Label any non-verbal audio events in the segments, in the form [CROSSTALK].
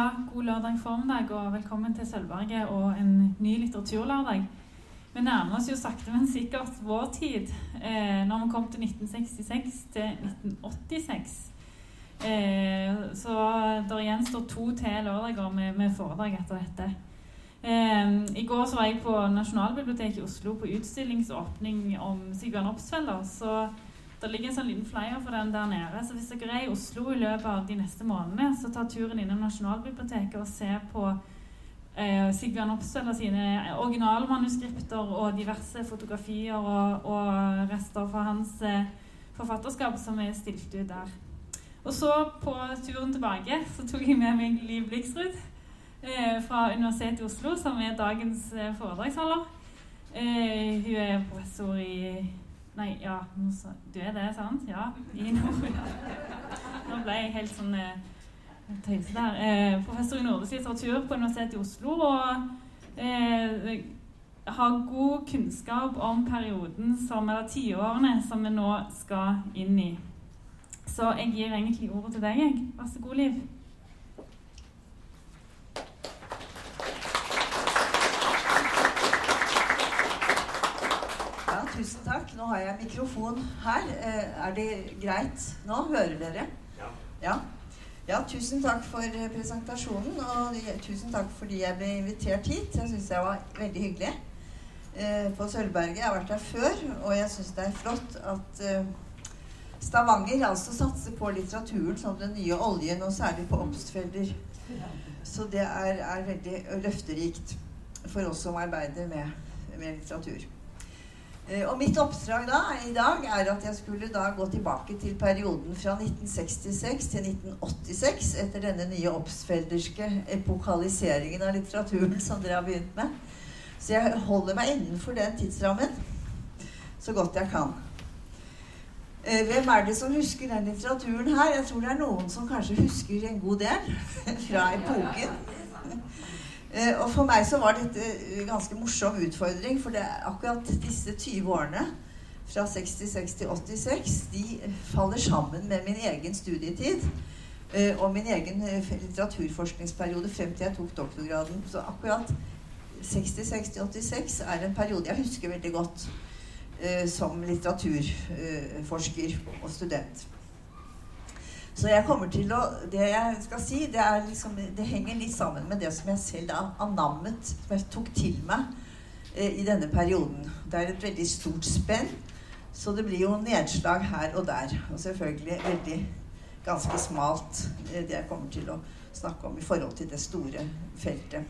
Ja, god lørdag formiddag og velkommen til Sølvberget og en ny litteraturlørdag. Vi nærmer oss jo sakte, men sikkert vår tid. Eh, når vi kom til 1966 til 1986. Eh, så det gjenstår to til lørdager med, med foredrag etter dette. Eh, I går så var jeg på Nasjonalbiblioteket i Oslo på utstillingsåpning om Sigbjørn Opsfelder. Så det ligger en sånn liten flyer for den der nede. Så hvis dere er i Oslo i løpet av de neste månedene, så ta turen innom Nasjonalbiblioteket og se på eh, Sigbjørn og sine originalmanuskripter og diverse fotografier og, og rester fra hans eh, forfatterskap som er stilt ut der. Og så på turen tilbake så tok jeg med meg Liv Bliksrud eh, fra Universitetet i Oslo, som er dagens eh, foredragsholder. Eh, hun er professor i Nei, ja Du er det, sant? Ja. I nord. Nå ble jeg helt sånn eh, tøyse der. Eh, professor i nordisk litteratur på Universitetet i Oslo. Og eh, har god kunnskap om perioden som, eller tiårene som vi nå skal inn i. Så jeg gir egentlig ordet til deg. Vær så god, Liv. Tusen takk. Nå har jeg mikrofon her. Eh, er det greit nå? Hører dere? Ja. ja. ja tusen takk for eh, presentasjonen, og tusen takk fordi jeg ble invitert hit. Jeg syns jeg var veldig hyggelig eh, på Sølvberget. Jeg har vært her før, og jeg syns det er flott at Stavanger altså satser på litteraturen som den nye oljen, og særlig på Obstfelder. Så det er, er veldig løfterikt for oss som arbeider med, med litteratur. Eh, og mitt oppdrag da, i dag er at jeg skulle da gå tilbake til perioden fra 1966 til 1986 etter denne nye oppsfelderske epokaliseringen av litteraturen som dere har begynt med. Så jeg holder meg innenfor den tidsrammen så godt jeg kan. Eh, hvem er det som husker den litteraturen her? Jeg tror det er noen som kanskje husker en god del [LAUGHS] fra epoken. Eh, og for meg så var dette en ganske morsom utfordring, for akkurat disse 20 årene fra 66 til 86 de faller sammen med min egen studietid eh, og min egen eh, litteraturforskningsperiode frem til jeg tok doktorgraden. Så akkurat 66 til 86 er en periode jeg husker veldig godt som litteraturforsker og student. Så jeg kommer til å Det jeg skal si, det, liksom, det henger litt sammen med det som jeg selv da anammet, som jeg tok til meg eh, i denne perioden. Det er et veldig stort spenn, så det blir jo nedslag her og der. Og selvfølgelig veldig ganske smalt, eh, det jeg kommer til å snakke om i forhold til det store feltet.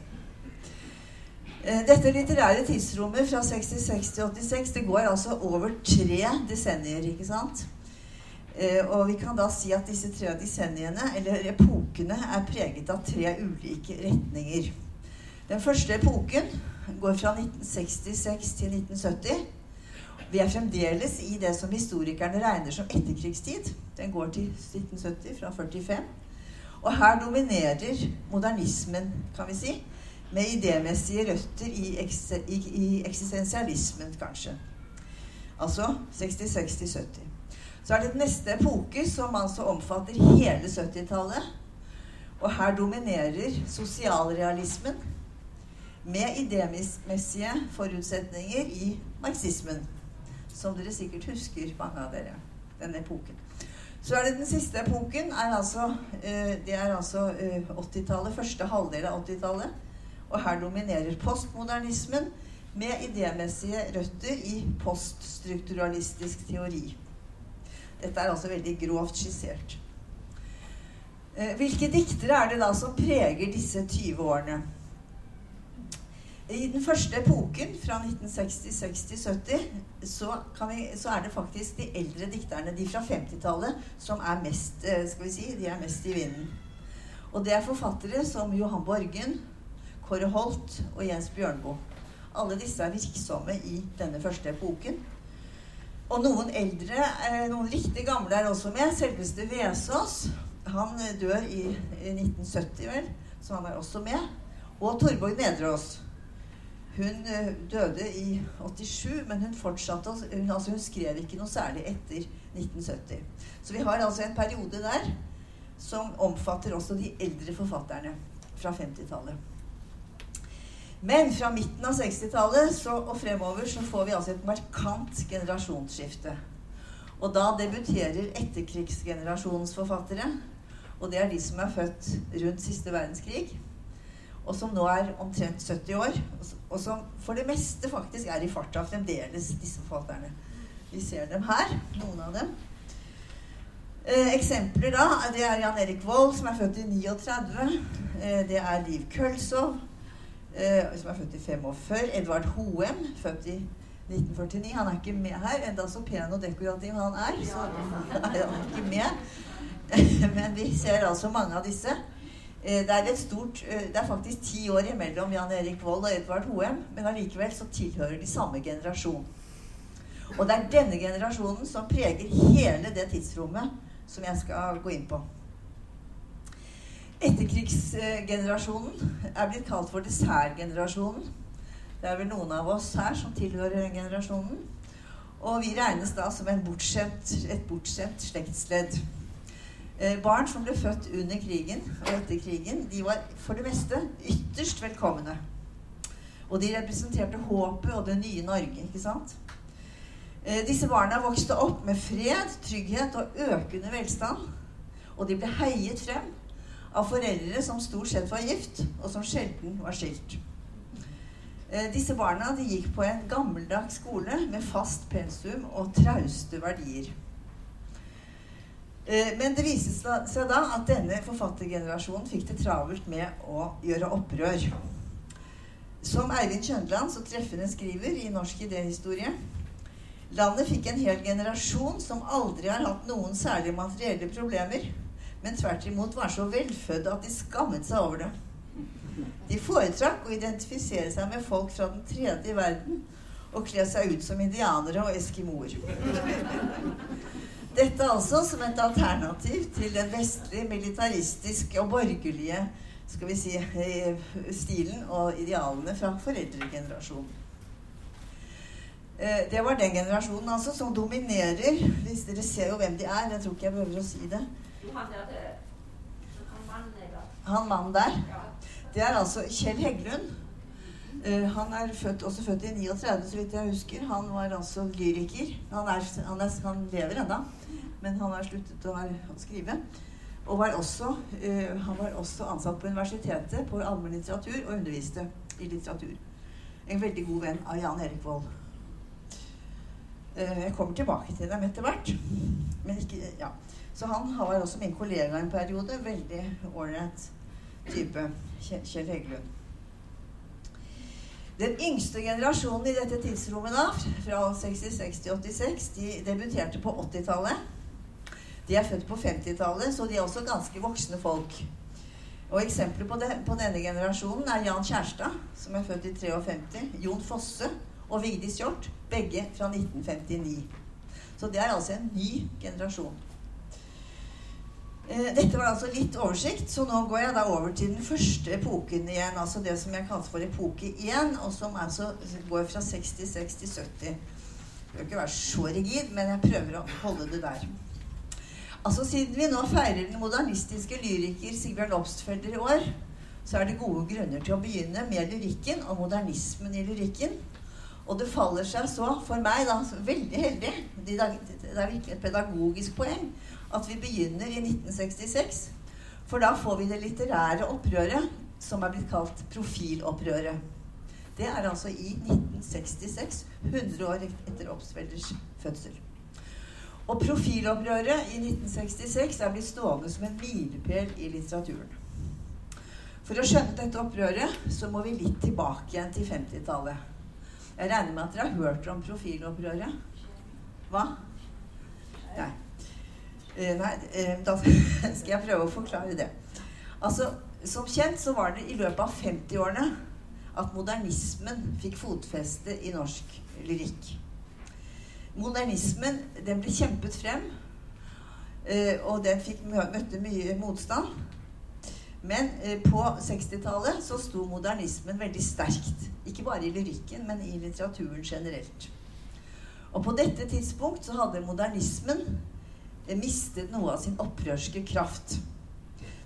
Eh, dette litterære tidsrommet fra 66 til 86 det går altså over tre desennier. ikke sant? Eh, og vi kan da si at disse tre desenniene, eller epokene, er preget av tre ulike retninger. Den første epoken går fra 1966 til 1970. Vi er fremdeles i det som historikerne regner som etterkrigstid. Den går til 1970, fra 45. Og her dominerer modernismen, kan vi si, med idémessige røtter i, i, i eksistensialismen, kanskje. Altså 66 til 70. Så er det neste epoke, som altså omfatter hele 70-tallet. Og her dominerer sosialrealismen med idémessige forutsetninger i marxismen. Som dere sikkert husker, mange av dere. Den epoken. Så er det den siste epoken. Er altså, eh, det er altså 80-tallet, eh, første halvdel av 80-tallet. Og her dominerer postmodernismen med idémessige røtter i poststrukturalistisk teori. Dette er altså veldig grovt skissert. Eh, hvilke diktere er det da som preger disse 20 årene? I den første epoken, fra 1960, 60, 70, så, så, er det faktisk de eldre dikterne, de fra 50-tallet, som er mest eh, skal vi si, de er mest i vinden. Og det er forfattere som Johan Borgen, Kåre Holt og Jens Bjørnboe. Alle disse er virksomme i denne første epoken. Og noen eldre, eh, noen riktig gamle er også med. Selveste Vesaas. Han dør i, i 1970, vel, så han er også med. Og Torborg Nedreås. Hun eh, døde i 87, men hun fortsatte hun, altså hun skrev ikke noe særlig etter 1970. Så vi har altså en periode der som omfatter også de eldre forfatterne. fra 50-tallet. Men fra midten av 60-tallet og fremover så får vi altså et markant generasjonsskifte. Og da debuterer etterkrigsgenerasjonens forfattere. Og det er de som er født rundt siste verdenskrig. Og som nå er omtrent 70 år. Og som for det meste faktisk er i farta fremdeles, disse forfatterne. Vi ser dem her, noen av dem. Eh, eksempler da, det er Jan Erik Vold, som er født i 39. Eh, det er Liv Kølsov, som er født i 45. Edvard Hoem, født i 1949. Han er ikke med her, enda så pen og dekorativ han er. Så [LAUGHS] er han ikke med. [LAUGHS] Men vi ser altså mange av disse. Eh, det er, et stort, eh, det er faktisk ti år imellom Jan Erik Vold og Edvard Hoem, men allikevel så tilhører de samme generasjon. Og det er denne generasjonen som preger hele det tidsrommet som jeg skal gå inn på. Etterkrigsgenerasjonen er blitt kalt for dessertgenerasjonen. Det er vel noen av oss her som tilhører den generasjonen. Og vi regnes da som bortskjemt, et bortskjemt slektsledd. Eh, barn som ble født under krigen og etter krigen, de var for det meste ytterst velkomne. Og de representerte håpet og det nye Norge, ikke sant? Eh, disse barna vokste opp med fred, trygghet og økende velstand. Og de ble heiet frem av foreldre som stort sett var gift, og som sjelden var skilt. Eh, disse barna gikk på en gammeldags skole med fast pensum og trauste verdier. Eh, men det viste seg da at denne forfattergenerasjonen fikk det travelt med å gjøre opprør. Som Eivind Kjøndland så treffende skriver i Norsk idéhistorie Landet fikk en hel generasjon som aldri har hatt noen særlige materielle problemer, men tvert imot var så velfødde at de skammet seg over det. De foretrakk å identifisere seg med folk fra den tredje verden og kle seg ut som indianere og eskimoer. Dette altså som et alternativ til den vestlige, militaristiske og borgerlige skal vi si, eh, stilen og idealene fra foreldregenerasjonen. Eh, det var den generasjonen altså som dominerer. Hvis dere ser jo hvem de er. Jeg tror ikke jeg behøver å si det. Han mannen der. Det er altså Kjell Heggelund. Uh, han er født, også født i 39, så vidt jeg husker. Han var altså lyriker. Han, er, han, er, han lever ennå, men han har sluttet å, å skrive. Og var også, uh, han var også ansatt på universitetet på allmennlitteratur og underviste i litteratur. En veldig god venn av Jan Erik Vold. Eh, jeg kommer tilbake til dem etter hvert. Men ikke, ja. Så han var også min kollega en periode. Veldig ålreit type. Kjell Heggelund. Den yngste generasjonen i dette tidsrommet, da, fra 66 til 86, de debuterte på 80-tallet. De er født på 50-tallet, så de er også ganske voksne folk. Og Eksempler på, det, på, denne generasjonen er Jan Kjærstad, som er født i 53. Jon Fosse, og Vigdis Hjorth, begge fra 1959. Så det er altså en ny generasjon. Eh, dette var altså litt oversikt, så nå går jeg da over til den første epoken igjen. Altså det som jeg kalte for epoke 1, og som altså går fra 66 til 70. Det bør ikke være så rigid, men jeg prøver å holde det der. Altså Siden vi nå feirer den modernistiske lyriker Sigbjørn Obstfelder i år, så er det gode grunner til å begynne med lyrikken og modernismen i lyrikken. Og det faller seg så, for meg, da, veldig heldig Det er virkelig et pedagogisk poeng at vi begynner i 1966. For da får vi det litterære opprøret som er blitt kalt profilopprøret. Det er altså i 1966, 100 år etter Obstfelders fødsel. Og profilopprøret i 1966 er blitt stående som en milepæl i litteraturen. For å skjønne dette opprøret så må vi litt tilbake igjen til 50-tallet. Jeg regner med at dere har hørt om profilopprøret? Hva? Nei. Eh, nei, eh, da [LAUGHS] skal jeg prøve å forklare det. Altså, Som kjent så var det i løpet av 50-årene at modernismen fikk fotfeste i norsk lyrikk. Modernismen den ble kjempet frem, eh, og den fikk, møtte mye motstand. Men på 60-tallet så sto modernismen veldig sterkt. Ikke bare i lyrikken, men i litteraturen generelt. Og på dette tidspunkt så hadde modernismen eh, mistet noe av sin opprørske kraft.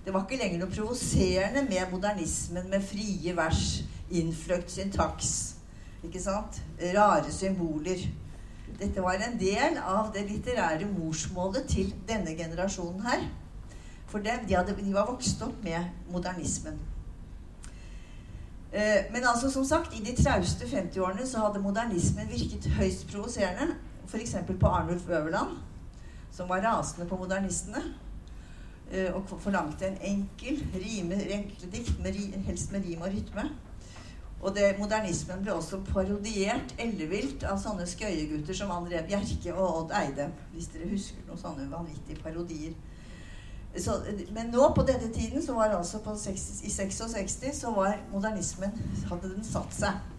Det var ikke lenger noe provoserende med modernismen med frie vers, innfløkt syntaks, ikke sant? rare symboler. Dette var en del av det litterære morsmålet til denne generasjonen her. For dem, de, hadde, de var vokst opp med modernismen. Eh, men altså, som sagt, i de trauste 50-årene så hadde modernismen virket høyst provoserende. F.eks. på Arnulf Øverland, som var rasende på modernistene. Eh, og forlangte en enkel, rime, enkle dikt, med, helst med rim og rytme. Og det, modernismen ble også parodiert ellevilt av sånne skøyegutter som André Bjerke og Odd Eide. Hvis dere husker noen sånne vanvittige parodier. Så, men nå på denne tiden, så var altså 60, i 66, så var modernismen Hadde den satt seg.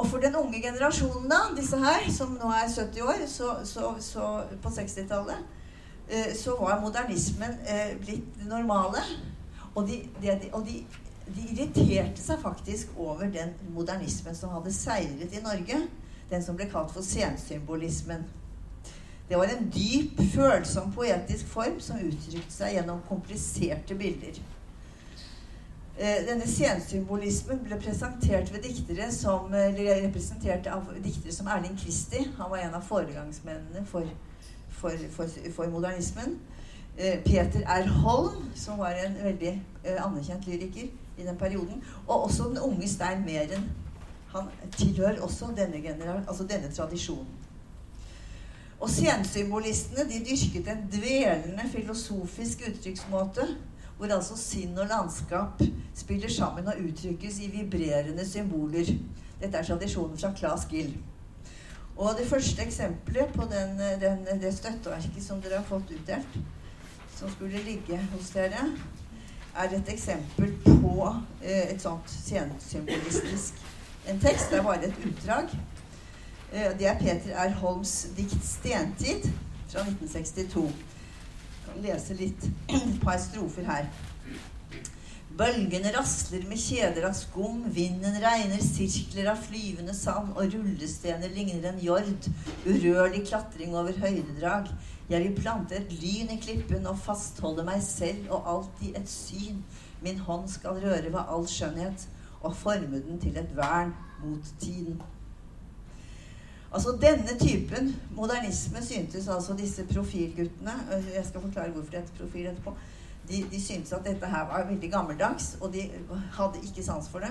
Og for den unge generasjonen, da, disse her, som nå er 70 år, så, så, så på 60-tallet Eh, så var modernismen eh, blitt det normale. Og, de, de, og de, de, irriterte seg faktisk over den modernismen som hadde seiret i Norge. Den som ble kalt for sensymbolismen. Det var en dyp, følsom poetisk form som uttrykte seg gjennom kompliserte bilder. Eh, denne sensymbolismen ble presentert ved diktere som, representert av diktere som Erling Kristi. Han var en av foregangsmennene for for, for, for modernismen. Eh, Peter R. Holm, som var en veldig eh, anerkjent lyriker i den perioden. Og også den unge Stein Meren. Han tilhører også denne, altså denne tradisjonen. Og sensymbolistene de dyrket en dvelende filosofisk uttrykksmåte, hvor altså sinn og landskap spiller sammen og uttrykkes i vibrerende symboler. Dette er tradisjonen fra Claes Gill. Og det første eksempelet på den, den, det støtteverket som dere har fått utdelt, som skulle ligge hos dere, er et eksempel på eh, et sånt sensymbolistisk en tekst. Det er bare et utdrag. Eh, det er Peter R. Holms dikt 'Stentid' fra 1962. Lese litt, et par strofer her. Bølgene rasler med kjeder av skum, vinden regner sirkler av flyvende sand, og rullestener ligner en jord, urørlig klatring over høydedrag. Jeg vil plante et lyn i klippen og fastholde meg selv og alltid et syn. Min hånd skal røre ved all skjønnhet og forme den til et vern mot tiden. Altså Denne typen modernisme syntes altså disse profilguttene Jeg skal forklare hvorfor det heter profil etterpå de, de syntes at dette her var veldig gammeldags, og de hadde ikke sans for det.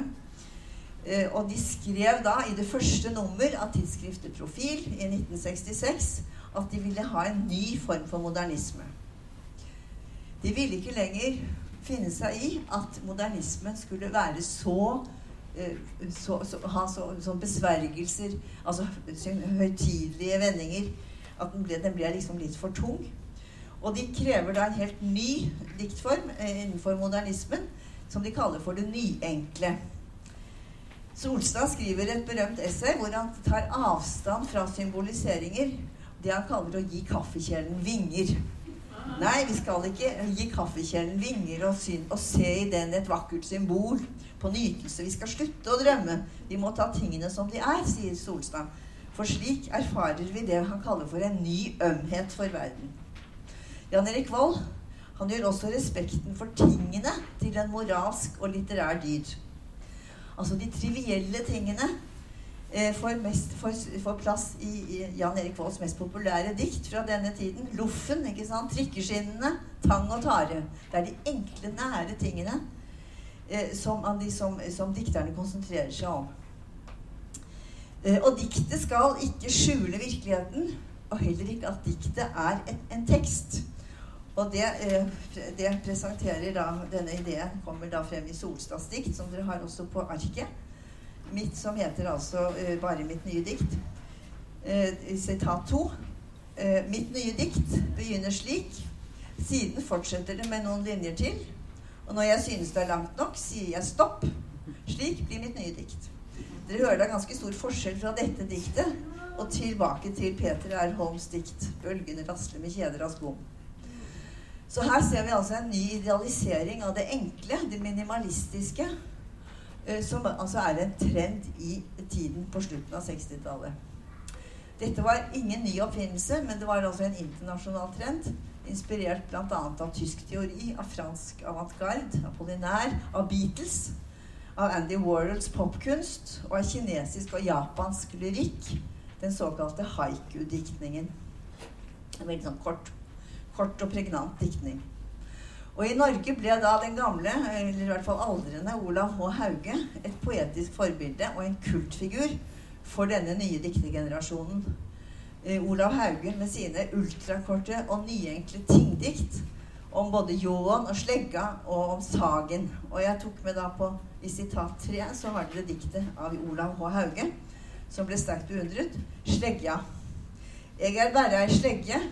Eh, og de skrev da i det første nummer av tidsskriftet Profil i 1966 at de ville ha en ny form for modernisme. De ville ikke lenger finne seg i at modernismen skulle være så, så, så ha så, sånn besvergelser, altså høytidelige vendinger, at den ble, den ble liksom litt for tung. Og de krever da en helt ny diktform eh, innenfor modernismen, som de kaller for det nyenkle. Solstad skriver et berømt essay hvor han tar avstand fra symboliseringer. Det han kaller å gi kaffekjelen vinger. Nei, vi skal ikke gi kaffekjelen vinger og, og, se i den et vakkert symbol på nytelse. Vi skal slutte å drømme. Vi må ta tingene som de er, sier Solstad. For slik erfarer vi det han kaller for en ny ømhet for verden. Jan Erik Vold han gjør også respekten for tingene til en moralsk og litterær dyd. Altså de trivielle tingene får, mest, får, får, plass i, i Jan Erik Volds mest populære dikt fra denne tiden. 'Loffen', ikke sant? 'Trikkeskinnene', 'Tang og tare'. Det er de enkle, nære tingene eh, som, som, som, dikterne konsentrerer seg om. Eh, og diktet skal ikke skjule virkeligheten, og heller ikke at diktet er en, en tekst. Og det, eh, det, presenterer da Denne ideen kommer da frem i Solstads dikt, som dere har også på arket. Mitt som heter altså uh, bare mitt nye dikt. Uh, sitat to. Uh, mitt nye dikt begynner slik. Siden fortsetter det med noen linjer til. Og når jeg synes det er langt nok, sier jeg stopp. Slik blir mitt nye dikt. Dere hører da ganske stor forskjell fra dette diktet og tilbake til Peter R. Holms dikt 'Bølgene rasler med kjeder av skum'. Så her ser vi altså en ny idealisering av det enkle, det minimalistiske, eh, som altså er en trend i tiden på slutten av 60-tallet. Dette var ingen ny oppfinnelse, men det var altså en internasjonal trend inspirert bl.a. av tysk teori, av fransk avantgarde, av Pollinær, av Beatles, av Andy Warhols popkunst og av kinesisk og japansk lyrikk, den såkalte haiku-diktningen. En veldig sånn kort, kort og pregnant diktning. Og i Norge ble da den gamle, eller i hvert fall aldrende, Olav H. Hauge et poetisk forbilde og en kultfigur for denne nye diktergenerasjonen. Eh, Olav Hauge med sine ultrakorte og nyenkle tingdikt om både ljåen og slegga og om sagen. Og jeg tok med da på i sitat tre så har dere diktet av Olav H. Hauge, som ble sterkt beundret. Slegga. Eg er bare ei slegge.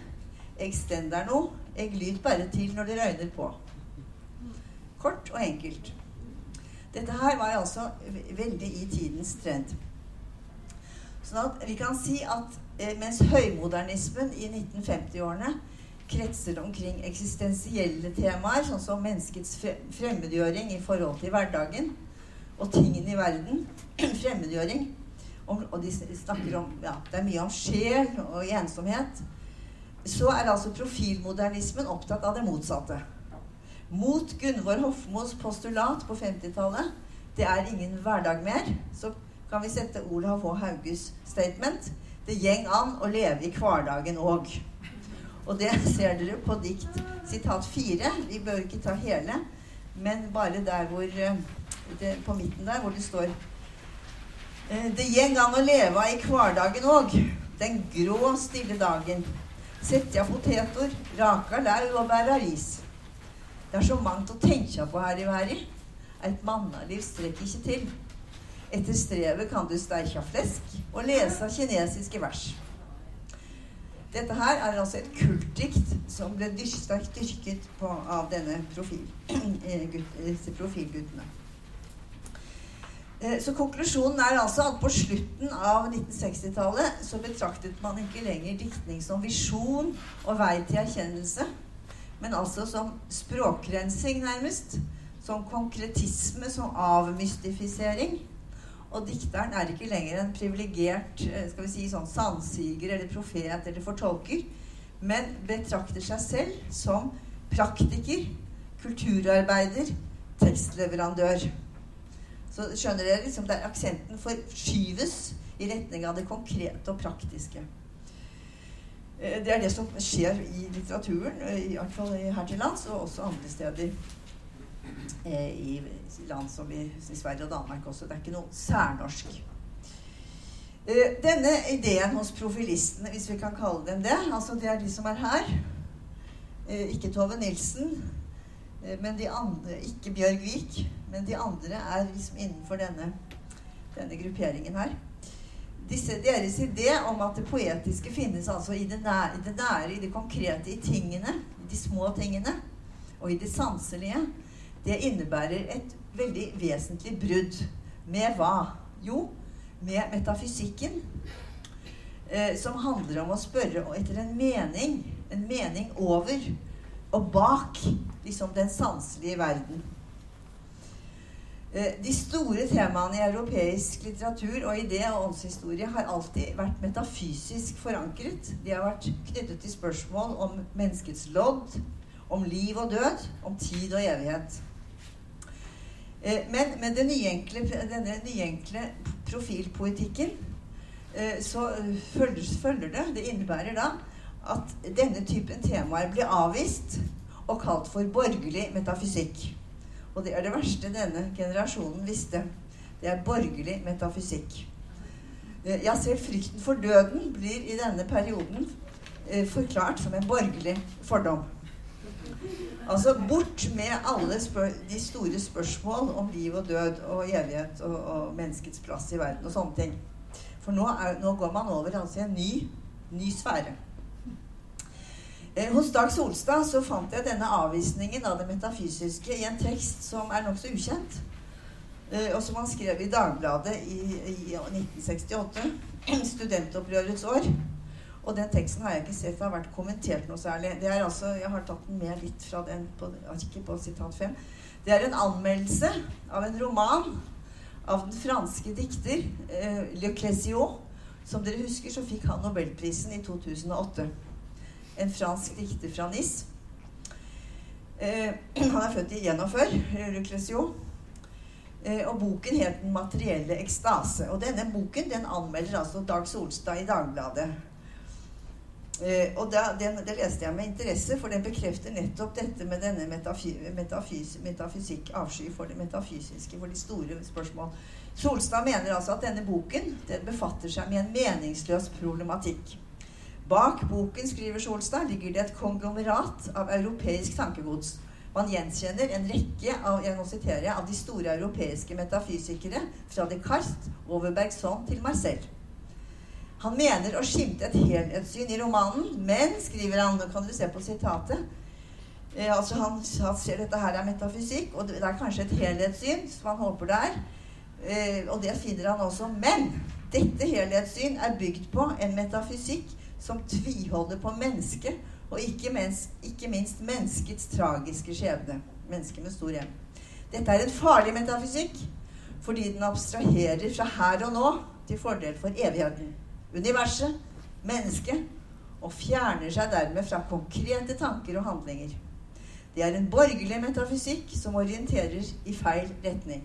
Eg stender no. Eg lyt bare til når det røyner på. Kort og enkelt. Dette her var altså veldig i tidens trend. Sånn at vi kan si at eh, mens høymodernismen i 1950-årene kretser omkring eksistensielle temaer, sånn som menneskets fremmedgjøring i forhold til hverdagen og tingene i verden [CLEARS THROAT] Fremmedgjøring. Og de snakker om ja, Det er mye om sjel og ensomhet. Så er altså profilmodernismen opptatt av det motsatte. Mot Gunvor Hofmos postulat på 50-tallet 'Det er ingen hverdag mer', så kan vi sette Olav H. Hauges statement 'Det gjeng an å leve i hverdagen òg'. Og det ser dere på dikt sitat fire. Vi bør ikke ta hele, men bare der hvor eh, det, På midten der hvor det står eh, Det gjeng an å leve i hverdagen òg. Den grå, stille dagen. Setja poteter, raka lauv og bærer ris. Det er så mangt å tenke på her i verden. Et mannaliv strekker ikke til. Etter strevet kan du steike flesk og lese kinesiske vers. Dette her er altså et kultdikt som ble sterkt dyrket på, av denne profil, [CLEARS THROAT] eh, disse profilguttene. Eh, så konklusjonen er altså at på slutten av 1960-tallet så betraktet man ikke lenger diktning som visjon og vei til erkjennelse, men altså som språkrensing, nærmest. Som konkretisme, som avmystifisering. Og dikteren er ikke lenger en privilegert eh, skal vi si, sånn sansiger eller profet eller fortolker, men betrakter seg selv som praktiker, kulturarbeider, tekstleverandør. Så skjønner dere liksom der aksenten forskyves i retning av det konkrete og praktiske. Eh, det er det som skjer i litteraturen, eh, i hvert fall her til lands, og også andre steder i land som i, i, Sverige og Danmark også. Det er ikke noe særnorsk. Denne ideen hos profilistene, hvis vi kan kalle dem det altså Det er de som er her. Ikke Tove Nilsen, men de andre Ikke Bjørg Vik, men de andre er liksom innenfor denne, denne grupperingen her. Disse, deres idé om at det poetiske finnes altså i det, nære, i det nære, i det konkrete, i tingene, i de små tingene, og i det sanselige, det innebærer et veldig vesentlig brudd. Med hva? Jo, med metafysikken. Eh, som handler om å spørre etter en mening. En mening over og bak liksom den sanselige verden. Eh, de store temaene i europeisk litteratur og idé og åndshistorie har alltid vært metafysisk forankret. De har vært knyttet til spørsmål om menneskets lodd, om liv og død, om tid og evighet. Eh, men med nyenkle, denne nyenkle profilpoetikken eh, så følger, følger det Det innebærer da at denne typen temaer blir avvist og kalt for borgerlig metafysikk. Og det er det verste denne generasjonen visste. Det er borgerlig metafysikk. Ja, selv frykten for døden blir i denne perioden forklart som en borgerlig fordom. Altså bort med alle de store spørsmål om liv og død og evighet og, og menneskets plass i verden og sånne ting. For nå, er, nå går man over altså, i en ny, ny sfære. Eh, hos Dag Solstad så fant jeg denne avvisningen av det metafysiske i en tekst som er nokså ukjent. Eh, og som han skrev i Dagbladet i, i 1968. [CLEARS THROAT] Studentopprørets år. Og den teksten har jeg ikke sett har vært kommentert noe særlig. Det er altså, Jeg har tatt den med litt fra den på, ikke på sitat 5. Det er en anmeldelse av en roman av den franske dikter eh, Le Clésio. Som dere husker, så fikk han nobelprisen i 2008. en fransk dikter fra Nis. Eh, [CLEARS THROAT] han er født i 41, Luclesio. Eh, og boken het 'Den materielle ekstase'. Og denne boken den anmelder altså Dag Solstad i Dagbladet. Eh, og da, den, Det leste jeg med interesse, for den bekrefter nettopp dette med denne metafy, metafys, metafysikk, avsky for det metafysiske, for de store spørsmål. Solstad mener altså at denne boken den befatter seg med en meningsløs problematikk. Bak boken, skriver Solstad, ligger det et konglomerat av europeisk tankegods. Man gjenkjenner en rekke av, jeg av de store europeiske metafysikere, fra Descartes over Bergson til Marcel. Han mener å skimte et helhetssyn i romanen, men, skriver han, nå kan du se på sitatet eh, altså han, han, ser dette her er metafysikk, og det er kanskje et helhetssyn, som han håper det er. Eh, og det finner han også. Men dette helhetssyn er bygd på en metafysikk som tviholder på mennesket, og ikke, mens, ikke minst menneskets tragiske skjebne. Mennesket med stor M. Dette er en farlig metafysikk fordi den abstraherer fra her og nå til fordel for evigheten universet, mennesket, og fjerner seg dermed fra konkrete tanker og handlinger. Det er en borgerlig metafysikk som orienterer i feil retning.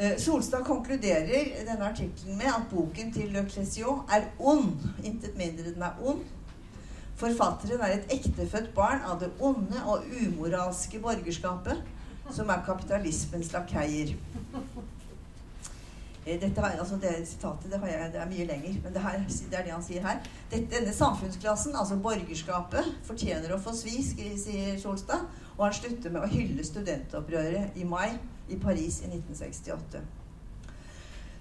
Eh, Solstad konkluderer denne artikkelen med at boken til Le Clésion er ond. Intet mindre den er ond. Forfatteren er et ektefødt barn av det onde og umoralske borgerskapet, som er kapitalismens lakeier. Eh, dette var, altså det sitatet det, jeg, det, er mye lenger, men det, her, det, er det han sier her. Dette, denne samfunnsklassen, altså borgerskapet, fortjener å få svi, sier Skjolstad. Og han slutter med å hylle studentopprøret i mai i Paris i 1968.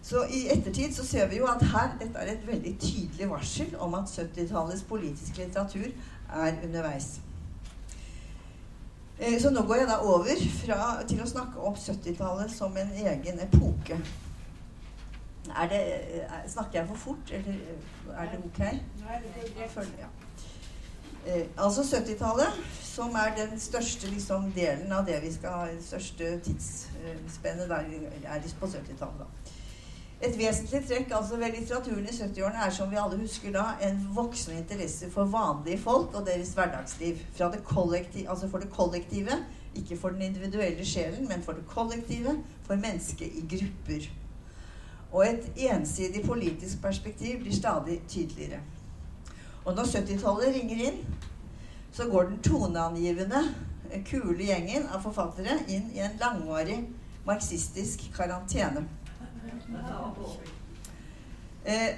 Så i ettertid så ser vi jo at her, dette er et veldig tydelig varsel om at 70-tallets politiske litteratur er underveis. Eh, så nå går jeg da over fra, til å snakke om 70-tallet som en egen epoke. Er det, er, snakker jeg for fort, eller er det ok? Nå er ja. Eh, altså 70-tallet, som er den største liksom, delen av det vi skal ha, det største tidsspennet der er på 70-tallet. Et vesentlig trekk altså ved litteraturen i 70-årene er som vi alle husker da, en voksende interesse for vanlige folk og deres hverdagsliv. Det altså for det kollektive, ikke for den individuelle sjelen, men for det kollektive, for mennesket i grupper. Og et ensidig politisk perspektiv blir stadig tydeligere. Og når 70-tallet ringer inn, så går den toneangivende, kule gjengen av forfattere inn i en langvarig marxistisk karantene. Eh,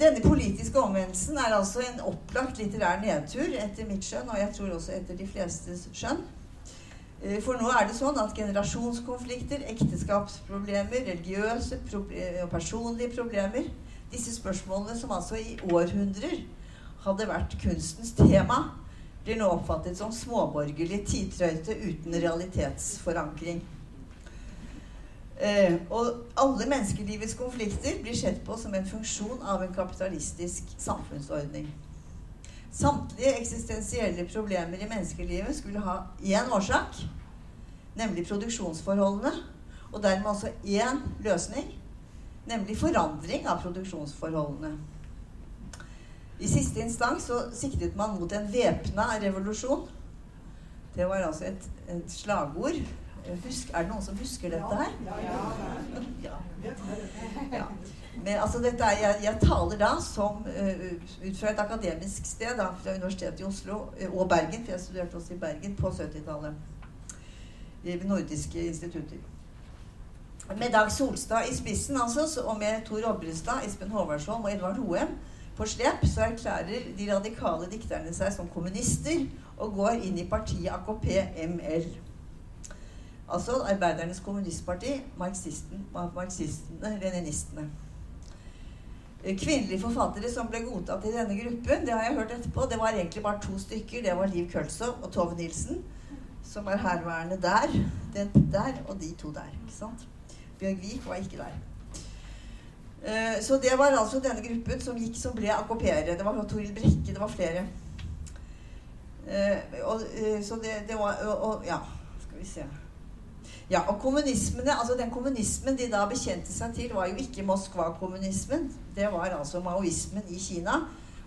denne politiske omvendelsen er altså en opplagt litterær nedtur etter mitt skjønn, og jeg tror også etter de flestes skjønn. Eh, for nå er det sånn at generasjonskonflikter, ekteskapsproblemer, religiøse og personlige problemer Disse spørsmålene som altså i århundrer hadde vært kunstens tema, blir nå oppfattet som småborgerlig tidtrøyte uten realitetsforankring. Eh, og alle menneskelivets konflikter blir sett på som en funksjon av en kapitalistisk samfunnsordning. Samtlige eksistensielle problemer i menneskelivet skulle ha én årsak, nemlig produksjonsforholdene, og dermed også én løsning, nemlig forandring av produksjonsforholdene. I siste instans så siktet man mot en væpna revolusjon. Det var altså et, et slagord. Husk, er det noen som husker dette her? Ja. ja. Men altså dette er, jeg, jeg taler da som uh, ut fra et akademisk sted, da, fra Universitetet i Oslo uh, og Bergen, for jeg studerte også i Bergen på 70-tallet. I nordiske institutter. Med Dag Solstad i spissen, altså, og med Tor Obrestad, Espen Håvardsholm og Edvard Hoem på slep, så erklærer de radikale dikterne seg som kommunister og går inn i partiet AKP-ML. Altså Arbeidernes Kommunistparti, marxistene, leninistene. Eh, kvinnelige forfattere som ble godtatt i denne gruppen, det har jeg hørt etterpå, det var egentlig bare to stykker. Det var Liv Køltzow og Tove Nilsen, som er herværende der, den der og de to der. ikke sant? Bjørg Vik var ikke der. Uh, så det var altså denne gruppen som gikk, som ble AKP-ere. Det var Toril Brekke, det var flere. Uh, og, uh, så det, det var og, og, Ja, skal vi se ja, og kommunismene, altså Den kommunismen de da bekjente seg til, var jo ikke Moskva-kommunismen. Det var altså maoismen i Kina.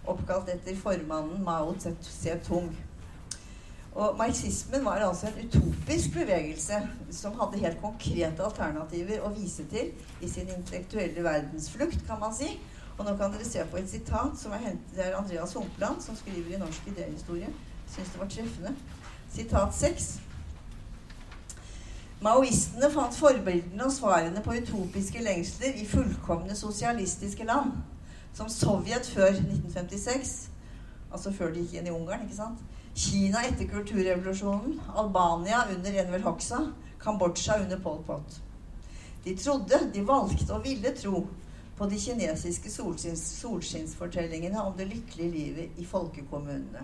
oppkalt etter formannen Mao Zedong. Og Marxismen var altså en utopisk bevegelse som hadde helt konkrete alternativer å vise til i sin intellektuelle verdensflukt, kan man si. Og nå kan dere se på et sitat som er hentet Det er Andreas Humpland som skriver i Norsk idéhistorie. Syns det var treffende. Sitat 6. Maoistene fant forbildene og svarene på utopiske lengsler i fullkomne sosialistiske land, som Sovjet før 1956, altså før de gikk inn i Ungarn, ikke sant? Kina etter kulturrevolusjonen, Albania under Enver Hoxha, Kambodsja under Pol Pot. De trodde, de valgte og ville tro på de kinesiske solskins, solskinnsfortellingene om det lykkelige livet i folkekommunene.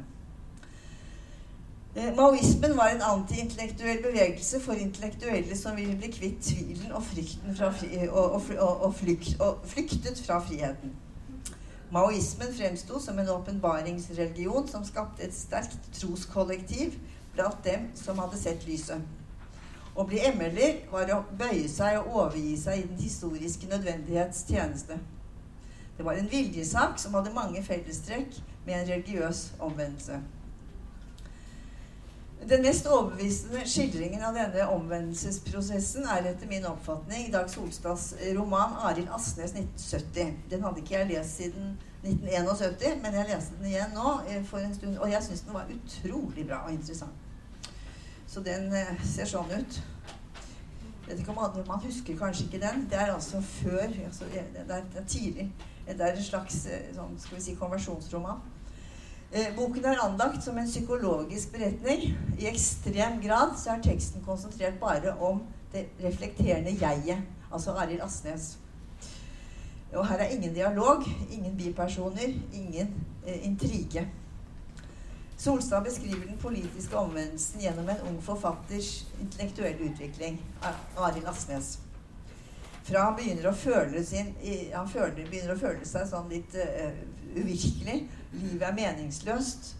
Eh, maoismen var en antiintellektuell bevegelse for intellektuelle som ville bli kvitt tvilen og fra og, og, og flyktet fra friheten. Maoismen fremsto som en åpenbaringsreligion som skapte et sterkt troskollektiv blant dem som hadde sett lyset. Å bli ML-er var å bøye seg og overgi seg i den historiske nødvendighets tjeneste. Det var en viljesak som hadde mange fellestrekk med en religiøs omvendelse. Den mest overbevisende skildringen av denne omvendelsesprosessen er etter min oppfatning Dag Solstads roman 'Arild Asnes 1970'. Den hadde ikke jeg lest siden 1971, men jeg leste den igjen nå eh, for en stund, og jeg syns den var utrolig bra og interessant. Så den eh, ser sånn ut. Om Man husker kanskje ikke den. Det er altså før altså det, er, det, er, tidlig. Det er en slags eh, sånn, skal vi si, konversjonsroman. Eh, boken er anlagt som en psykologisk beretning. I ekstrem grad så er teksten konsentrert bare om det reflekterende jeget, altså Arild Asnes. Og her er ingen dialog, ingen bipersoner, ingen eh, intrige. Solstad beskriver den politiske omvendelsen gjennom en ung forfatters intellektuelle utvikling, Arild Asnes. Fra han begynner å føle, sin, han føler, begynner å føle seg sånn litt uh, uvirkelig livet er meningsløst.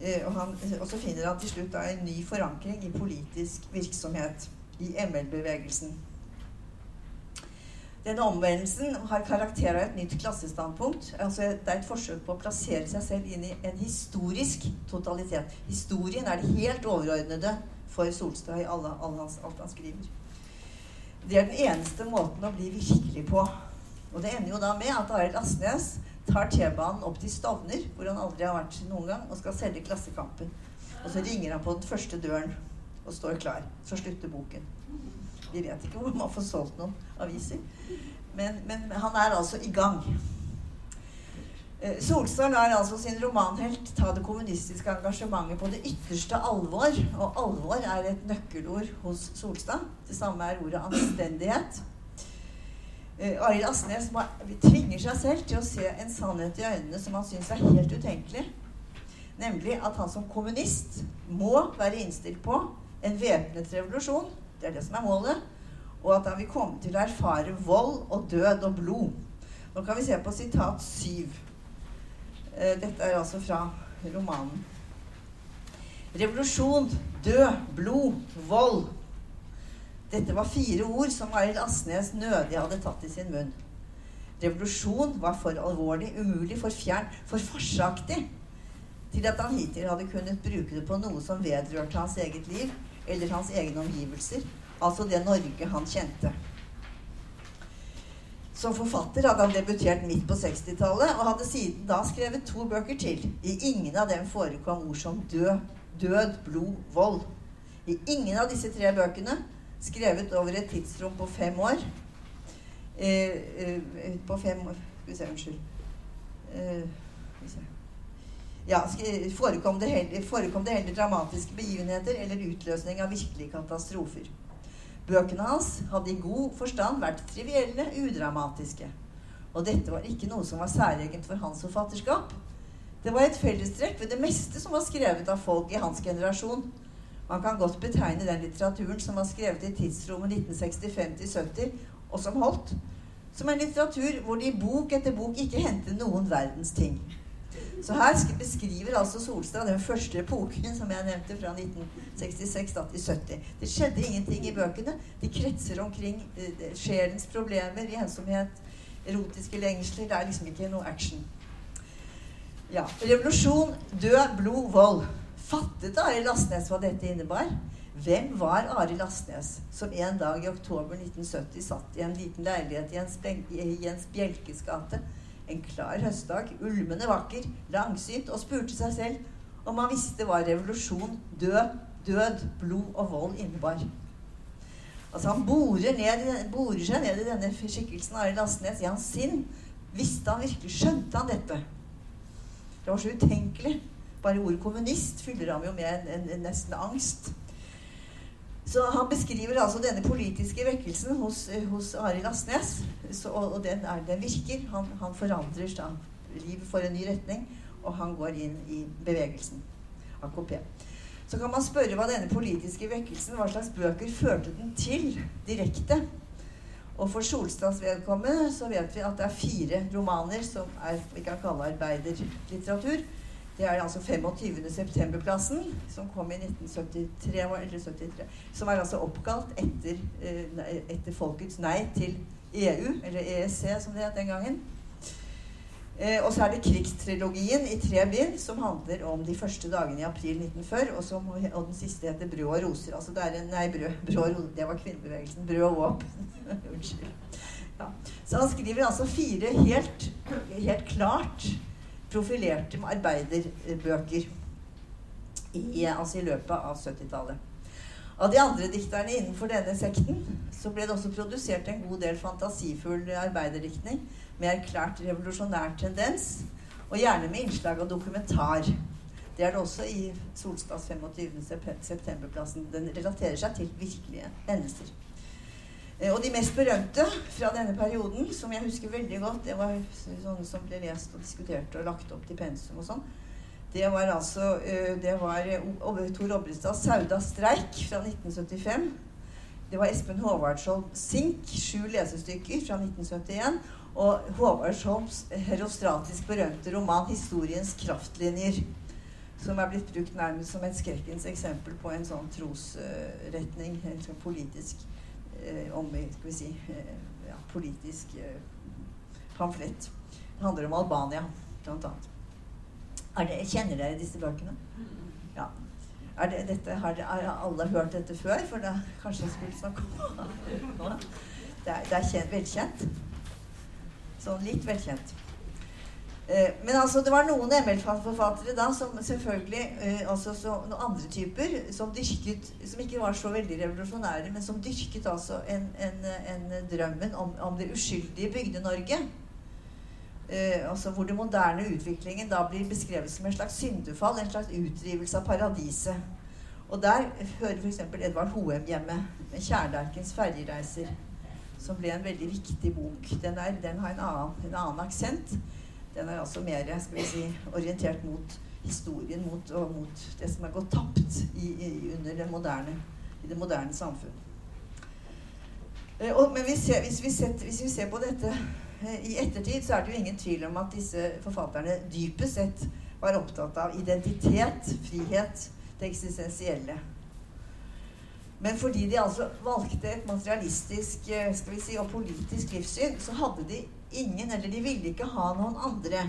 Eh, og, han, og, så finner han til slutt en ny forankring i politisk virksomhet. I ML-bevegelsen. Denne omvendelsen har karakter av et nytt klassestandpunkt. altså Det er et forsøk på å plassere seg selv inn i en historisk totalitet. Historien er det helt overordnede for Solstad i alle, alle hans, alt han skriver. Det er den eneste måten å bli virkelig på. Og det ender jo da med at Arild Asnes tar T-banen opp til Stovner, hvor han aldri har vært noen gang, og skal selge Klassekampen. Og så ringer han på den første døren og står klar. Så slutter boken. Vi vet ikke hvor man får solgt noen aviser. Men, men han er altså i gang. Eh, Solstad lar altså sin romanhelt ta det kommunistiske engasjementet på det ytterste alvor. Og alvor er et nøkkelord hos Solstad. Det samme er ordet anstendighet. Uh, Arild Asnes tvinger seg selv til å se en sannhet i øynene som han syns er helt utenkelig. Nemlig at han som kommunist må være innstilt på en væpnet revolusjon. Det er det som er målet. Og at han vil komme til å erfare vold og død og blod. Nå kan vi se på sitat syv. Uh, dette er altså fra romanen. Revolusjon, død, blod, vold dette var fire ord som Arild Asnes nødig hadde tatt i sin munn. Revolusjon var for alvorlig, umulig, for fjern, for farsaktig til at han hittil hadde kunnet bruke det på noe som vedrørte hans eget liv eller hans egne omgivelser, altså det Norge han kjente. Som forfatter hadde han debutert midt på 60-tallet og hadde siden da skrevet to bøker til. I ingen av dem forekom ord som død, død, blod, vold. I ingen av disse tre bøkene skrevet over et tidsrom på fem år. Eh, eh, på fem år Skal vi se, unnskyld. Eh, ja, forekom det, heller, forekom det heller dramatiske begivenheter eller utløsning av virkelige katastrofer. Bøkene hans hadde i god forstand vært trivielle, udramatiske. Og dette var ikke noe som var særegent for hans forfatterskap. Det var et fellestrekk ved det meste som var skrevet av folk i hans generasjon, man kan godt betegne den litteraturen som var skrevet i tidsrommet 1965-70, og som holdt, som en litteratur hvor de bok etter bok ikke hentet noen verdens ting. Så her beskriver altså Solstad den første epoken som jeg nevnte, fra 1966 til 70. Det skjedde ingenting i bøkene. De kretser omkring eh, sjelens problemer, ensomhet, erotiske lengsler. Det er liksom ikke noe action. Ja. Revolusjon, død, blod, vold. Fattet Arild Lastnes hva dette innebar? Hvem var Arild Lastnes, som en dag i oktober 1970 satt i en liten leilighet i Jens, Jens Bjelkes gate en klar høstdag, ulmende vakker, langsynt, og spurte seg selv om han visste hva revolusjon, død, død, blod og vold innebar. Altså Han borer, ned, borer seg ned i denne skikkelsen Arild Lastnes i hans sinn. Visste han virkelig, Skjønte han dette? Det var så utenkelig. Bare ordet kommunist fyller ham jo med en, en, en nesten angst. Så han beskriver altså denne politiske vekkelsen hos, hos Arild Lastnes. og, og den, er, den, virker. Han, han forandrer da. Livet får en ny retning, og han går inn i bevegelsen. AKP. Så kan man spørre hva denne politiske vekkelsen, hva slags bøker førte den til direkte. Og for Solstads vedkommende så vet vi at det er fire romaner som er vi kan kalle arbeiderlitteratur. Det er altså 25. septemberplassen, som kom i 1973, eller 73, som er altså oppkalt etter, eh, etter folkets nei til EU, eller EEC som det het den gangen. Eh, og så er det krigstrilogien i tre bind, som handler om de første dagene i april 1940. Og, som, og den siste heter 'Brød og roser'. Altså det er en, nei, brød, brød det var kvinnebevegelsen. Brød og våpen. [LAUGHS] Unnskyld. Ja. Så han skriver altså fire helt, helt klart profilerte arbeiderbøker i, altså i løpet av 70-tallet. Av de andre dikterne innenfor denne sekten så ble det også produsert en god del fantasifull arbeiderdiktning med erklært revolusjonær tendens, og gjerne med innslag av dokumentar. Det er det også i Solstads 25. septemberplassen. Den relaterer seg til virkelige hendelser. Eh, og de mest berømte fra denne perioden, som jeg husker veldig godt, det var sånne som ble lest og diskutert og lagt opp til pensum og sånn. Det var altså eh, det var Tor Obrestad 'Sauda streik' fra 1975. Det var Espen Håvardsholm 'Sink', sju lesestykker fra 1971 og Håvardsholms herostratisk berømte roman 'Historiens kraftlinjer', som er blitt brukt nærmest som et skrekkens eksempel på en sånn trosretning, en sånn politisk eh, om, skal vi si, eh, ja, politisk eh, pamflett. Det handler om Albania, blant annet. Det, kjenner dere disse bøkene? Ja. Er det, dette, har, har, alle hørt dette før? For da kanskje jeg skulle snakke om [LAUGHS] det. Er, det er kjent, velkjent. Sånn litt velkjent. Eh, men altså, det var noen ML-forfattere da som selvfølgelig eh, altså så, noen andre typer som dyrket Som ikke var så veldig revolusjonære, men som dyrket altså en, en, en drømmen om, om, det uskyldige Bygde-Norge. Eh, altså hvor den moderne utviklingen da blir beskrevet som en slags syndefall, en slags utdrivelse av paradiset. Og der hører f.eks. Edvard Hoem hjemme med 'Kjærleikens ferjereiser' som ble en veldig viktig bok. Den, er, den har en annen, en annen aksent. Den er altså mer skal vi si, orientert mot historien, mot, og mot det som er gått tapt i, i, under det moderne, i det moderne samfunn. Eh, men hvis, hvis, vi setter, hvis, vi ser på dette eh, i ettertid, så er det jo ingen tvil om at disse forfatterne dypest sett var opptatt av identitet, frihet, det eksistensielle. Men fordi de altså valgte et materialistisk eh, skal vi si, og politisk livssyn, så hadde de ingen, eller de ville ikke ha noen andre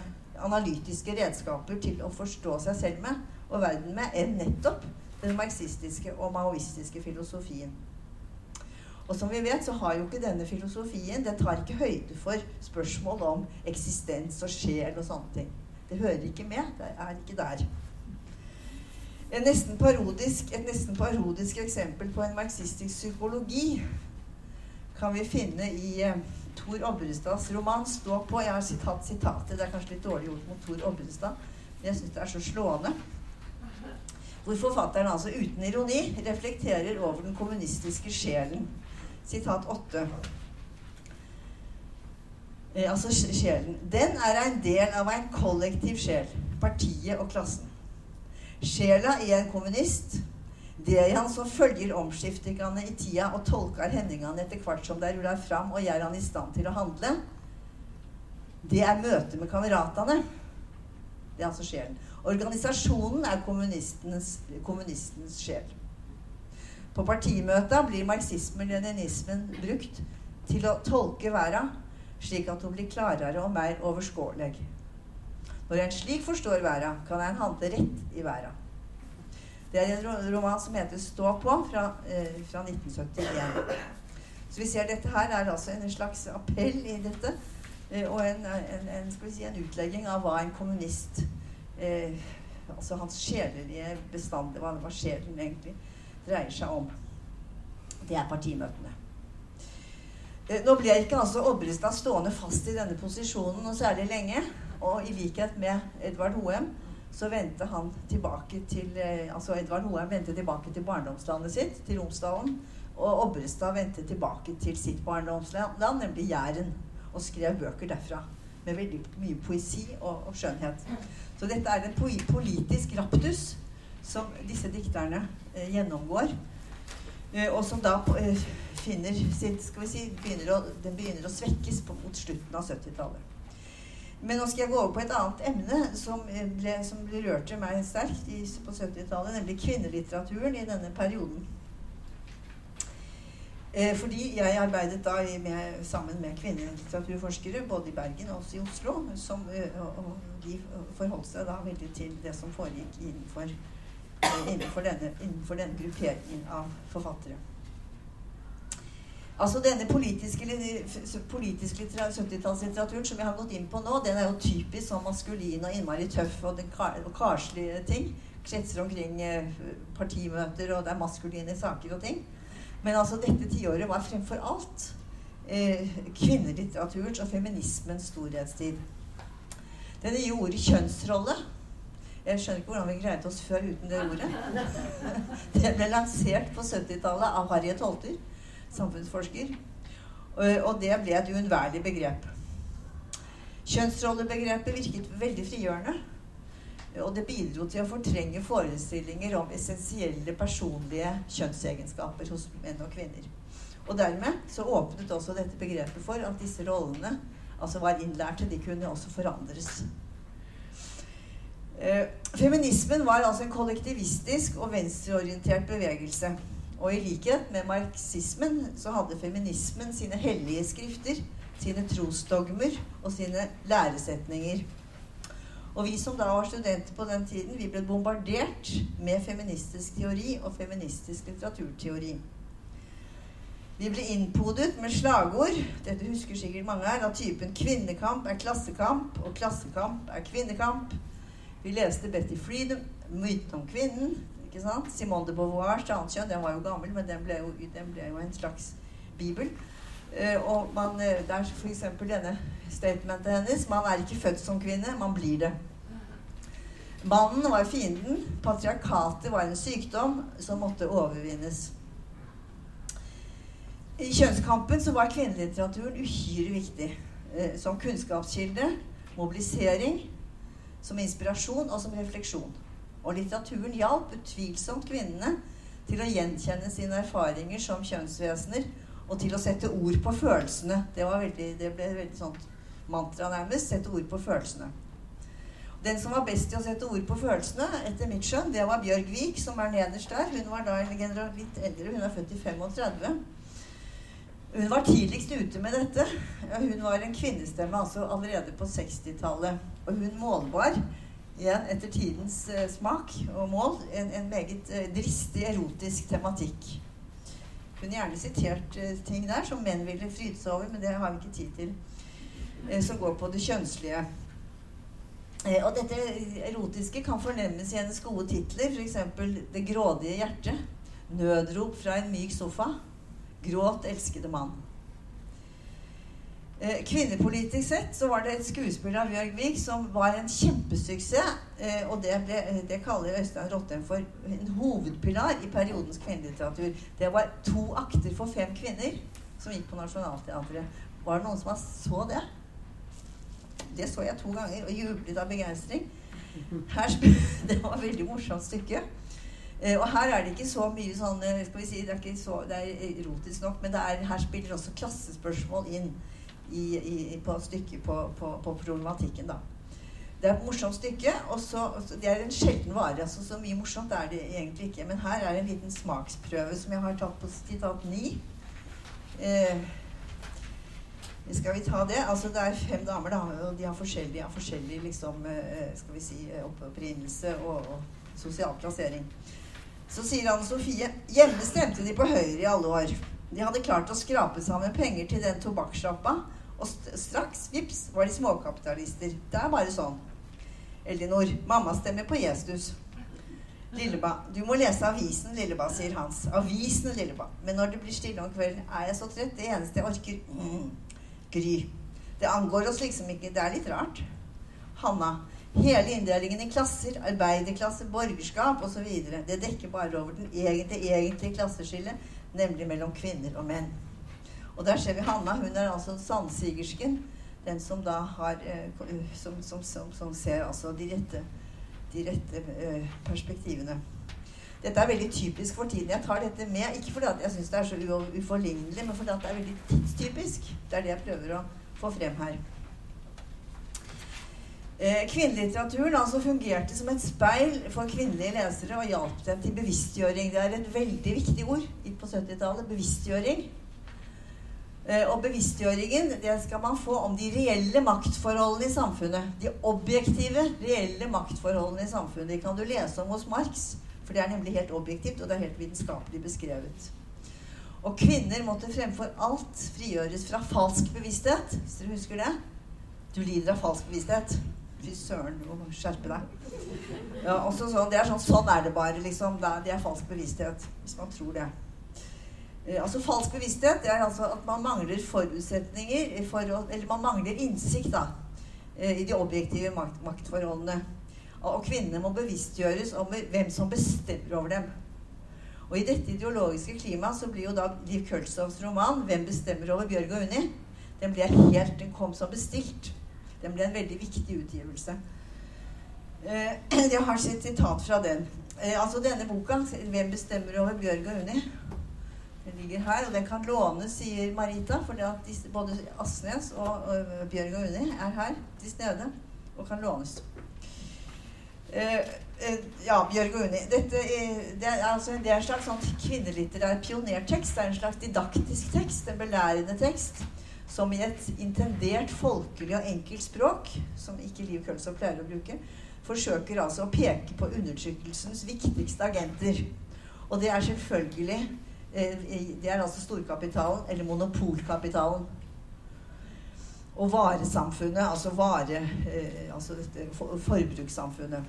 analytiske redskaper til å forstå seg selv med og verden med enn nettopp den marxistiske og maoistiske filosofien. Og som vi vet, så har jo ikke denne filosofien Den tar ikke høyde for spørsmål om eksistens og sjel og sånne ting. Det hører ikke med. Det er ikke der nesten et nesten parodisk eksempel på en marxistisk psykologi kan vi finne i eh, Tor Obrestads roman 'Stå på'. Jeg har sitat sitatet. Det er kanskje litt dårlig gjort mot Tor Obrestad, men jeg syns det er så slående. Hvor forfatteren altså uten ironi reflekterer over den kommunistiske sjelen. Sitat 8. Eh, altså sjelen. Den er en del av en kollektiv sjel. Partiet og klassen. Sjela i en kommunist, det er han som følger omskiftingene i tida og tolker hendingene etter hvert som de ruller fram og gjør han i stand til å handle, det er møtet med kameratene. Det er altså sjelen. Organisasjonen er kommunistens sjel. På partimøta blir marxismen-leninismen brukt til å tolke verden slik at hun blir klarere og mer overskårlig. Når en slik forstår verden, kan en handle rett i verda. Det er en roman som heter 'Stå på', fra, eh, fra 1971. Så vi ser dette her er altså en slags appell i dette. Eh, og en, en, en, si, en, utlegging av hva en kommunist eh, Altså hans sjelelige bestand, hva, hva sjelen egentlig dreier seg om. Det er partimøtene. Eh, nå ble ikke altså Obrestad stående fast i denne posisjonen noe særlig lenge. Og i likhet med Edvard Hoem så vendte han tilbake til eh, altså Edvard Hoem vendte tilbake til barndomslandet sitt, til Romsdalen. Og Obrestad vendte tilbake til sitt barndomsland, nemlig Jæren, og skrev bøker derfra. Med veldig mye poesi og, og skjønnhet. Så dette er en politisk raptus som disse dikterne eh, gjennomgår. Eh, og som da eh, finner sitt skal vi si, begynner å, Den begynner å svekkes på, mot slutten av 70-tallet. Men nå skal jeg gå over på et annet emne som eh, ble, rørt til meg sterkt i, på 70-tallet, nemlig kvinnelitteraturen i denne perioden. Eh, fordi jeg arbeidet da med, sammen med kvinnelitteraturforskere både i Bergen og også i Oslo. Som, eh, og, og de forholdt seg da veldig til det som foregikk innenfor, eh, innenfor, denne, innenfor denne grupperingen av forfattere. Altså Denne politiske, politiske 70-tallslitteraturen som vi har gått inn på nå, den er jo typisk sånn maskulin og innmari tøff og, og karslige ting. Kretser omkring eh, partimøter, og det er maskuline saker og ting. Men altså dette tiåret var fremfor alt eh, kvinnelitteraturens og feminismens storhetstid. Det nye ordet kjønnsrolle Jeg skjønner ikke hvordan vi greide oss før uten det ordet. [LAUGHS] Det ble lansert på 70-tallet av Harriet Holter samfunnsforsker. Og det ble et uunnværlig begrep. Kjønnsrollebegrepet virket veldig frigjørende. Og det bidro til å fortrenge forestillinger om essensielle personlige kjønnsegenskaper hos menn og kvinner. Og dermed så åpnet også dette begrepet for at disse rollene altså var innlærte. De kunne også forandres. Eh, feminismen var altså en kollektivistisk og venstreorientert bevegelse. Og i likhet med marxismen så hadde feminismen sine hellige skrifter, sine trosdogmer og sine læresetninger. Og vi som da var studenter på den tiden, vi ble bombardert med feministisk teori og feministisk litteraturteori. Vi ble innpodet med slagord dette husker sikkert mange her, av typen 'kvinnekamp er klassekamp', og 'klassekamp er kvinnekamp'. Vi leste Betty Freedom, 'Myten om kvinnen', ikke sant? Simone de Beauvoir, kjønn, den var jo gammel, men den ble jo, den ble jo en slags bibel. Uh, og man, uh, det er f.eks. denne statementet hennes Man er ikke født som kvinne, man blir det. Mannen var fienden. Patriarkatet var en sykdom som måtte overvinnes. I kjønnskampen så var kvinnelitteraturen uhyre viktig. Uh, som kunnskapskilde, mobilisering, som inspirasjon og som refleksjon. Og litteraturen hjalp utvilsomt kvinnene til å gjenkjenne sine erfaringer som kjønnsvesener og til å sette ord på følelsene. Det, veldig, det ble veldig sånt mantra, nærmest. Sette ord på følelsene. Den som var best til å sette ord på følelsene, etter mitt skjønn, det var Bjørg Vik, som er nederst der. Hun var da litt eldre. Hun er født i 35. Hun var tidligst ute med dette. Hun var en kvinnestemme altså allerede på 60-tallet. Og hun målbar igjen etter tidens uh, smak og mål en, en meget uh, dristig erotisk tematikk. Kunne gjerne sitert uh, ting der som menn ville fryde seg over, men det har vi ikke tid til. som går på det kjønnslige. og dette erotiske kan fornemmes i hennes gode titler, f.eks. 'Det grådige hjerte', 'Nødrop fra en myk sofa', 'Gråt, elskede mann'. Eh, kvinnepolitisk sett så var det et skuespill av Bjørg Vik som var en kjempesuksess. Eh, og det, ble, det kaller Øystein Rottem for en hovedpilar i periodens kvinnelitteratur. Det var to akter for fem kvinner som gikk på Nationaltheatret. Var det noen som så det? Det så jeg to ganger og jublet av begeistring. [LAUGHS] Det var et veldig morsomt stykke. Eh, og her er det ikke så mye sånn skal vi si, Det er, så, det er erotisk nok, men er, her spiller også klassespørsmål inn i, i, på stykket på, på, på, problematikken, da. Det er et morsomt stykke. og så, Det er en sjelden vare. altså Så mye morsomt er det egentlig ikke. Men her er en liten smaksprøve som jeg har tatt på sitat 9. Eh, Skal vi ta det? Altså Det er fem damer, da, og de har forskjellig, har forskjellig liksom, eh, skal vi si, opprinnelse og, og sosial plassering. Så sier Anne Sofie hjemme stemte de på Høyre i alle år. De hadde klart å skrape sammen penger til den tobakkssjappa, og straks, vips, var de småkapitalister. Det er bare sånn. Elinor, mamma stemmer på Jesus. Lilleba, du må lese avisen, Lilleba, sier Hans. Avisen, Lilleba. Men når det blir stille om kvelden, er jeg så trett. Det eneste jeg orker mm, Gry. Det angår oss liksom ikke. Det er litt rart. Hanna. Hele inndelingen i klasser, arbeiderklasse, borgerskap osv. Det dekker bare over den egentlige, egentlige klasseskillet, nemlig mellom kvinner og menn. Og der ser vi Hanna. Hun er altså sandsigersken. Den som da har eh, som, som, som, som, ser altså de rette, de rette eh, perspektivene. Dette er veldig typisk for tiden. Jeg tar dette med ikke fordi jeg syns det er så uforlignelig, men fordi det er veldig tidstypisk. Det er det jeg prøver å få frem her. Eh, kvinnelitteraturen altså fungerte som et speil for kvinnelige lesere og hjalp dem til bevisstgjøring. Det er et veldig viktig ord på 70-tallet. Bevisstgjøring. Eh, og bevisstgjøringen det skal man få om de reelle maktforholdene i samfunnet. De objektive, reelle maktforholdene i samfunnet. De kan du lese om hos Marx, for det er nemlig helt objektivt, og det er helt vitenskapelig beskrevet. Og kvinner måtte fremfor alt frigjøres fra falsk bevissthet, hvis dere husker det. Du lider av falsk bevissthet. Fy søren, du må skjerpe deg. Ja, sånn, det er sånn, sånn er det bare, liksom. Det er falsk bevissthet, hvis man tror det. Eh, altså Falsk bevissthet det er altså at man mangler forutsetninger for å, Eller man mangler innsikt da, eh, i de objektive makt, maktforholdene. Og kvinnene må bevisstgjøres om hvem som bestemmer over dem. Og i dette ideologiske klimaet så blir jo da Liv Kølstovs roman 'Hvem bestemmer over Bjørg og Unni?' Den ble helt, den kom som bestilt. Den ble en veldig viktig utgivelse. Eh, [CLEARS THROAT] jeg har sett sitat fra den. Altså denne boka, 'Hvem bestemmer over Bjørg og Unni', den ligger her, og den kan lånes, sier Marita. For både Asnes og, og Bjørg og Unni er her til stede og kan lånes. Uh, uh, ja, Bjørg og Unni. Dette er, det, er, altså, det er en slags sånn kvinnelitterær pionertekst. Det er en slags didaktisk tekst, en belærende tekst som i et intendert folkelig og enkelt språk, som ikke Liv Kølsov pleier å bruke, forsøker altså å peke på undertrykkelsens viktigste agenter. Og det er selvfølgelig Det er altså storkapitalen, eller monopolkapitalen. Og varesamfunnet, altså vare... Eh, altså forbrukssamfunnet.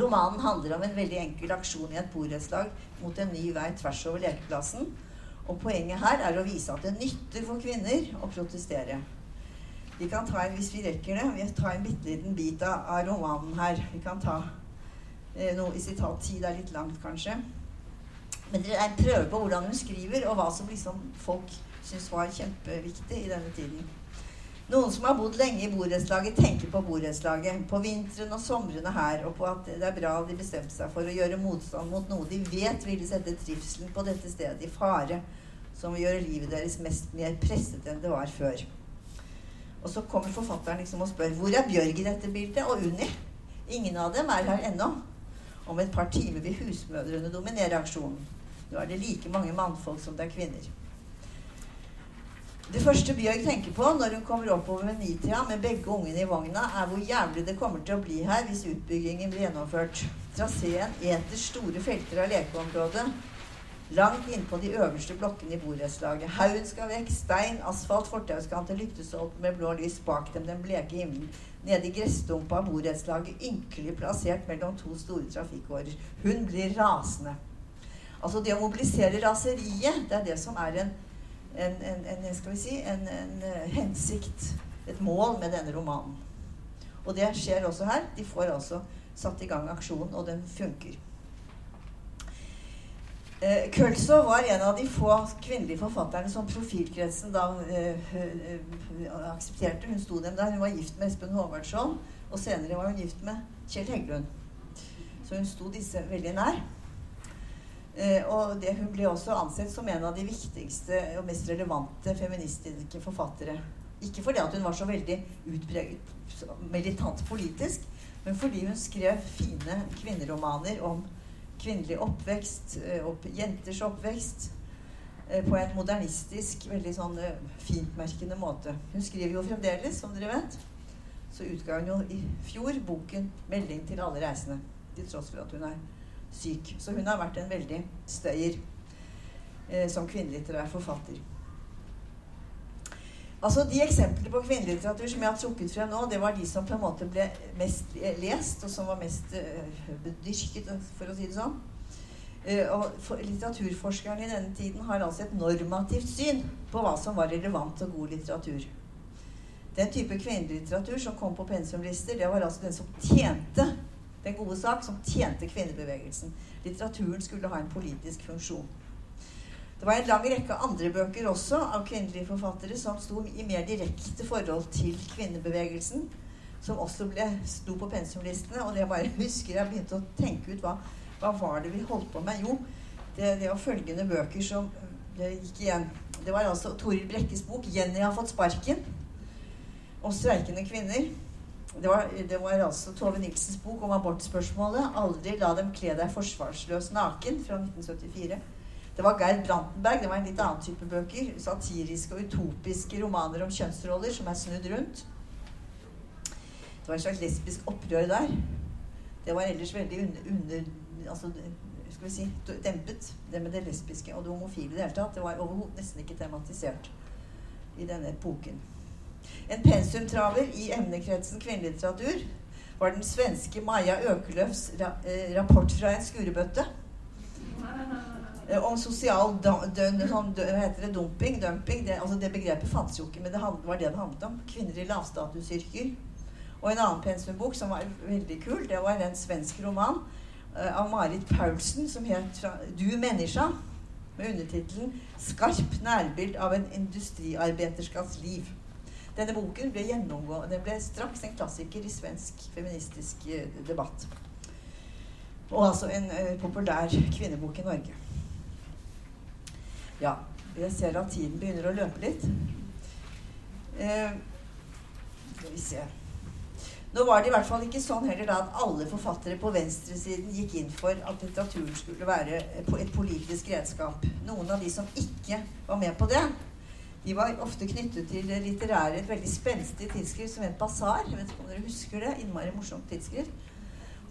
Romanen handler om en veldig enkel aksjon i et borettslag mot en ny vei tvers over lekeplassen og poenget her er å vise at det nytter for kvinner å protestere. Vi kan ta en, hvis vi rekker det, vi tar en bitte liten bit av, romanen her. Vi kan ta eh, noe i sitat 10. Det er litt langt, kanskje. Men det er en prøve på hvordan hun skriver, og hva som liksom folk syns var kjempeviktig i denne tiden. Noen som har bodd lenge i borettslaget, tenker på borettslaget. På vinteren og somrene her, og på at det er bra de bestemte seg for å gjøre motstand mot noe de vet ville sette trivselen på dette stedet i fare som vil gjøre livet deres mest mer presset enn det var før. Og så kommer forfatteren liksom og spør hvor er Bjørg i dette bildet, og Unni. Ingen av dem er her ennå. Om et par timer vil husmødrene dominere aksjonen. Nå er det like mange mannfolk som det er kvinner. Det første Bjørg tenker på når hun kommer oppover ved nitida med begge ungene i vogna, er hvor jævlig det kommer til å bli her hvis utbyggingen blir gjennomført. Traseen eter store felter av lekeområdet Langt innpå de øverste blokkene i borettslaget. Haugen skal vekk. Stein, asfalt, fortauskanter, lyktestolper med blå lys. Bak dem den bleke himmelen. Nede i gressdumpa av borettslaget, ynkelig plassert mellom to store trafikkårer. Hun blir rasende. Altså det å mobilisere raseriet, det er det som er en, en, en, en skal vi si, en, en hensikt, et mål med denne romanen. Og det skjer også her. De får altså satt i gang aksjonen, og den funker. Eh, Kølso var en av de få kvinnelige forfatterne som profilkretsen da eh, eh, aksepterte. Hun sto dem der. Hun var gift med Espen Håvardsson, og senere var hun gift med Kjell Heggelund. Så hun sto disse veldig nær. Eh, og det, hun ble også ansett som en av de viktigste og mest relevante feministiske forfattere. Ikke fordi hun var så veldig utpreget militant politisk, men fordi hun skrev fine kvinneromaner om kvinnelig oppvekst, eh, opp, jenters oppvekst. eh, på en modernistisk, veldig sånn fintmerkende måte. Hun skriver jo fremdeles, som dere vet. Så utga hun jo i fjor boken 'Melding til alle reisende', til tross for at hun er syk. Så hun har vært en veldig støyer eh, som kvinnelitterær forfatter. Altså De eksemplene på kvinnelitteratur som jeg har trukket frem nå, det var de som på en måte ble mest lest, og som var mest uh, bedyrket, for å si det sånn. Uh, og for, Litteraturforskerne i denne tiden har altså et normativt syn på hva som var relevant og god litteratur. Den type kvinnelitteratur som kom på pensumlister, det var altså den som tjente den gode sak, som tjente kvinnebevegelsen. Litteraturen skulle ha en politisk funksjon. Det var en lang rekke andre bøker også av kvinnelige forfattere som sto i mer direkte forhold til kvinnebevegelsen. Som også ble, sto på pensumlistene. Og det jeg bare [LAUGHS] husker jeg begynte å tenke ut hva, hva var det vi holdt på med. Jo, det, det var følgende bøker som det gikk igjen. Det var altså Toril Brekkes bok 'Jenny har fått sparken'. Om streikende kvinner. Det var, det var altså Tove Nilsens bok om abortspørsmålet. 'Aldri la dem kle deg forsvarsløs naken' fra 1974. Det var Geir Brantenberg. Det var en litt annen type bøker. Satiriske og utopiske romaner om kjønnsroller som er snudd rundt. Det var en slags lesbisk opprør der. Det var ellers veldig under, under altså, skal vi si, dempet, det med det lesbiske og det homofile i det hele tatt. Det var nesten ikke tematisert i denne epoken. En pensumtraver i emnekretsen kvinnelitteratur var den svenske Maja Økeløfs ra eh, rapport fra en skurebøtte. Eh, om sosial sånn, dumping, dumping det, altså det begrepet fantes jo ikke, men det var det det handlet om. Kvinner i lavstatusyrker. Og en annen pensumbok som var veldig kul, det var en svensk roman uh, av Marit Paulsen som het 'Du menneska', med undertittelen 'Skarp nærbild av en industriarbeiderskas liv'. Denne boken ble den ble straks en klassiker i svensk feministisk uh, debatt. Og altså en uh, populær kvinnebok i Norge. Ja, jeg ser at tiden begynner å løpe litt. Eh, skal vi se Nå var det i hvert fall ikke sånn heller da at alle forfattere på venstresiden gikk inn for at litteraturen skulle være et politisk redskap. Noen av de som ikke var med på det, de var ofte knyttet til litterære, et veldig spenstig tidsskrift som het Basar. Jeg vet ikke om dere husker det? Innmari morsomt tidsskrift.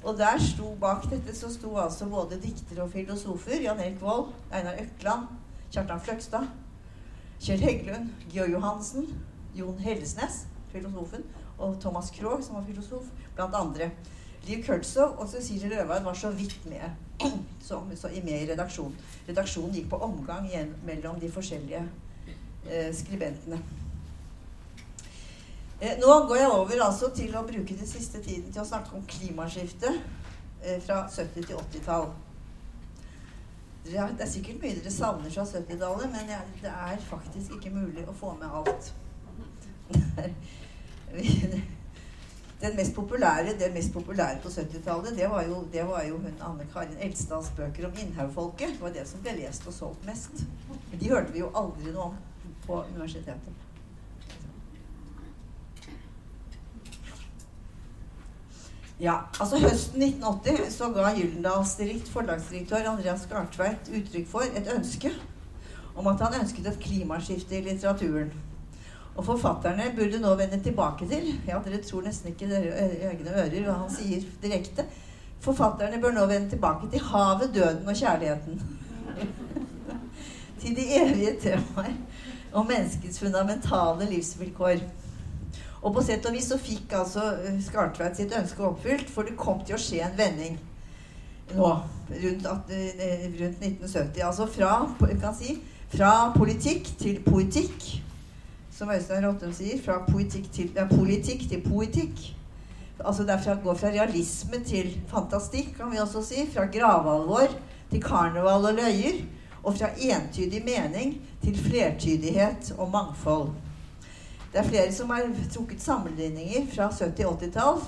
Og der sto bak dette så sto altså både diktere og filosofer. Jan Erik Vold, Einar Økland, Kjartan Fløgstad, Kjell Heggelund, Georg Johansen, Jon Hellesnes, filosofen, og Thomas Krogh, som var filosof, blant andre. Liv Kurtzow og Cecilie Røvaid var så vidt med, [CLEARS THROAT] som, så med i redaksjonen. Redaksjonen gikk på omgang igjen mellom de forskjellige skribentene. Eh, nå går jeg over altså til å bruke den siste tiden til å snakke om klimaskiftet eh, fra 70- til 80-tall. Det er sikkert mye dere savner fra 70-tallet, men det er faktisk ikke mulig å få med alt. [LAUGHS] Den mest populære, det mest populære på 70-tallet, det, det var jo hun Anne Karin Elstads bøker om innhaugfolket. Det var det som ble lest og solgt mest. De hørte vi jo aldri noe om på universitetet. Ja, altså Høsten 1980 så ga Gyldendals forlagsdirektør Andreas Gartveit uttrykk for et ønske om at han ønsket et klimaskifte i litteraturen. Og forfatterne burde nå vende tilbake til Ja, dere tror nesten ikke dere egne ører hva han sier direkte. Forfatterne bør nå vende tilbake til havet, døden og kjærligheten. [LAUGHS] til de evige temaer om menneskets fundamentale livsvilkår. Og på sett og vis så fikk altså eh, Skartveit sitt ønske oppfylt, for det kom til å skje en vending nå rundt, at, rundt 1970. Altså fra, si, fra politikk til poetikk, som Øystein Rottum sier. Fra politikk til, ja, politikk til poetikk. Altså det går fra realisme til fantastikk, kan vi også si. Fra gravalvor til karneval og løyer. Og fra entydig mening til flertydighet og mangfold. Det er flere som har trukket sammenligninger fra 70-80-tall,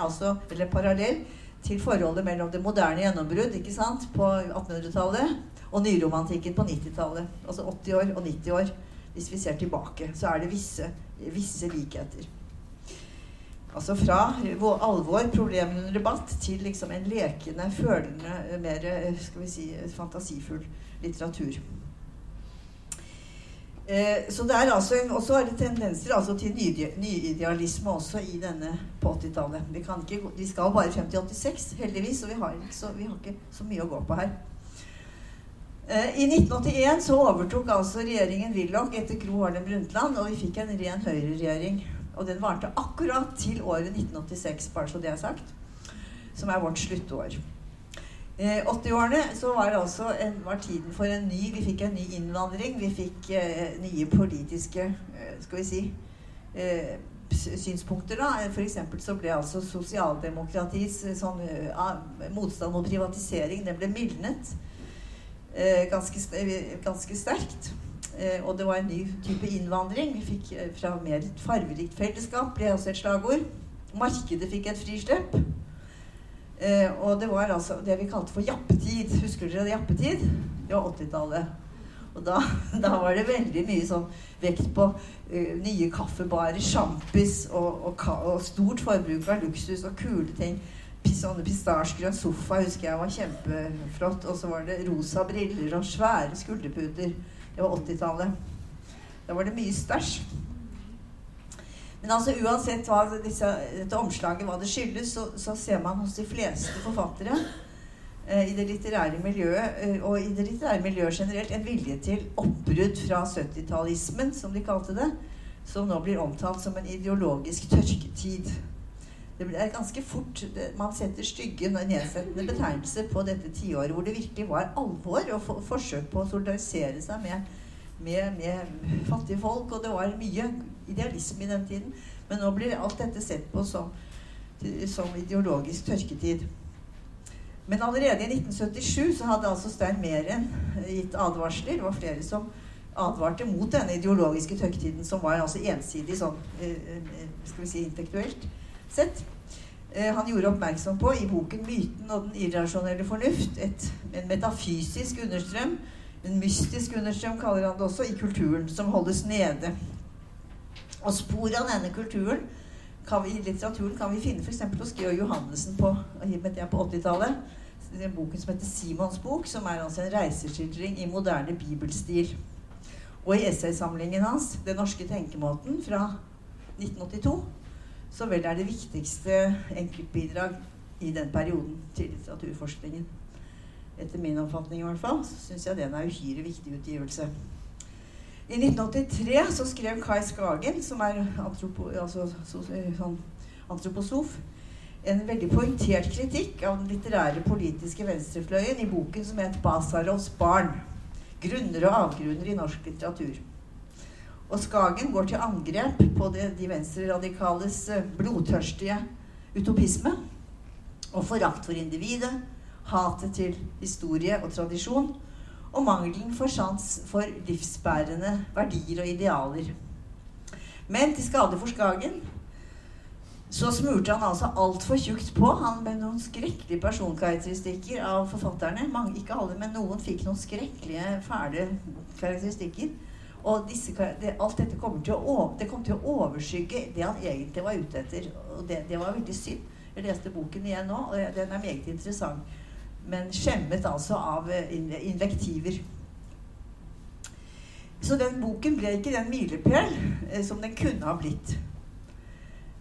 altså, eller parallell til forholdet mellom det moderne gjennombrudd ikke sant, på 1800-tallet og nyromantikken på 90-tallet. Altså 80 år og 90 år. Hvis vi ser tilbake, så er det visse, visse likheter. Altså fra alvor, problemene under debatt, til liksom en lekende, følende, mer skal vi si, fantasifull litteratur. Eh, så det er altså en, også er det tendenser altså til nyidealisme også i denne på 80-tallet. Vi, vi, skal bare frem til 86, heldigvis, og vi har, så, vi har ikke så mye å gå på her. Eh, I 1981 så overtok altså regjeringen Willoch etter Gro Harlem Brundtland, og vi fikk en ren høyreregjering. Og den varte akkurat til året 1986, bare så det er sagt. Som er vårt sluttår. Eh, 80-årene så var det altså en, var tiden for en ny Vi fikk en ny innvandring. Vi fikk eh, nye politiske eh, Skal vi si eh, synspunkter. da, eksempel så ble altså sosialdemokratis eh, sånn, motstand mot privatisering den ble mildnet. Eh, ganske, ganske, sterkt. Eh, og det var en ny type innvandring. Vi fikk eh, fra mer farverikt fellesskap, ble også et slagord. Markedet fikk et frislipp. og det var altså det vi kalte for jappetid. Husker dere jappetid? Det var 80-tallet. Og da, [LAUGHS] da, var det veldig mye sånn vekt på uh, nye kaffebarer, sjampis og, og, og, stort forbruk av luksus og kule ting sånne pistasjegrønn sofa husker jeg var kjempeflott. Og så var det rosa briller og svære skulderputer. Det var 80-tallet. Da var det mye stæsj. Men altså uansett hva disse, dette omslaget hva det skyldes, så, så, ser man hos de fleste forfattere eh, i det litterære miljøet, eh, og i det litterære miljøet generelt, en vilje til oppbrudd fra 70-tallismen, som de kalte det, som nå blir omtalt som en ideologisk tørketid. Det er ganske fort Man setter stygge, nedsettende betegnelser på dette tiåret hvor det virkelig var alvor og for, forsøk på å solidarisere seg med, med, med, fattige folk. Og det var mye idealisme i den tiden. Men nå blir alt dette sett på som, som ideologisk tørketid. Men allerede i 1977 så hadde altså Stein Meren gitt advarsler. Det var flere som advarte mot denne ideologiske tørketiden, som var altså ensidig sånn eh, eh, skal vi si intellektuelt sett. Eh, han gjorde oppmerksom på i boken 'Myten og den irrasjonelle fornuft' et, en metafysisk understrøm, en mystisk understrøm kaller han det også, i kulturen, som holdes nede. Og spor av denne kulturen vi, i litteraturen kan vi finne f.eks. hos Georg Johannessen på, på 80-tallet. Den boken som heter 'Simons bok', som er altså en reiseskildring i moderne bibelstil. Og i essaysamlingen hans 'Den norske tenkemåten' fra 1982 så vel er det viktigste enkeltbidrag i den perioden til litteraturforskningen. Etter min oppfatning i hvert fall, så syns jeg den er uhyre viktig utgivelse. I 1983 så skrev Kai Skagen, som er antropo, altså, sånn, antroposof, en veldig poengtert kritikk av den litterære politiske venstrefløyen i boken som het 'Basarovs barn'. Grunner og avgrunner i norsk litteratur'. Og Skagen går til angrep på det, de venstreradikales eh, blodtørstige utopisme og forakt for individet, hatet til historie og tradisjon og mangelen for sans for livsbærende verdier og idealer. Men til skade for Skagen så smurte han altså altfor tjukt på. Han med noen skrekkelige personkarakteristikker av forfatterne. Mange, ikke alle, men noen fikk noen skrekkelige, fæle karakteristikker. Og disse, det, alt dette kommer til, å, det kom til å overskygge det han egentlig var ute etter. Og det, det var veldig synd. Jeg leste boken igjen nå, og den er meget interessant. Men skjemmet altså av eh, invektiver. Så den boken ble ikke den milepæl eh, som den kunne ha blitt.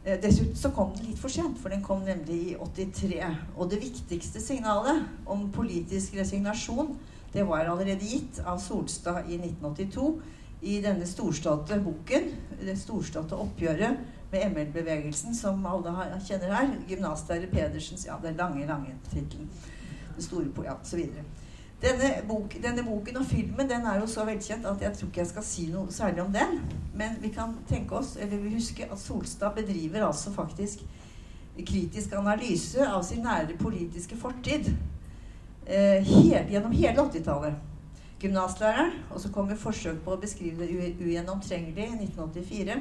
Eh, dessuten så kom den litt for sent, for den kom nemlig i 83. Og det viktigste signalet om politisk resignasjon, det var allerede gitt av Solstad i 1982 i denne storståtte boken, det storståtte oppgjøret med ML-bevegelsen, som alle kjenner her. Gymnaslærer Pedersens Ja, den lange, lange tittelen. Store ja, videre. Denne, bok, denne, boken og filmen den er jo så velkjent at jeg tror ikke jeg skal si noe særlig om den. Men vi kan tenke oss, eller vi husker at Solstad bedriver altså faktisk kritisk analyse av sin nære politiske fortid eh, helt, gjennom hele 80-tallet gymnaslæreren. Og så kommer forsøk på å beskrive det ugjennomtrengelig i 1984.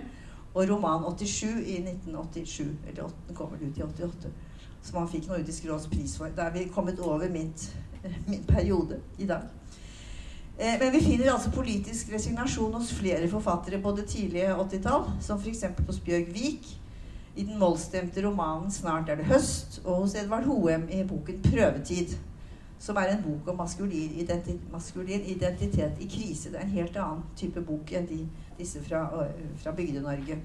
Og roman 87 i 1987. Eller den kommer ut i 88. Som han fikk Nordisk råds pris for. Da er vi kommet over mitt, [LAUGHS] min periode i dag. Eh, men vi finner altså politisk resignasjon hos flere forfattere på det tidlige 80-tall, som f.eks. hos Bjørg Vik i den mollstemte romanen 'Snart er det høst', og hos Edvard Hoem i boken 'Prøvetid' som er en bok om maskulin, identitet, maskulin identitet i krise. Det er en helt annen type bok enn de, disse fra, fra Bygde-Norge.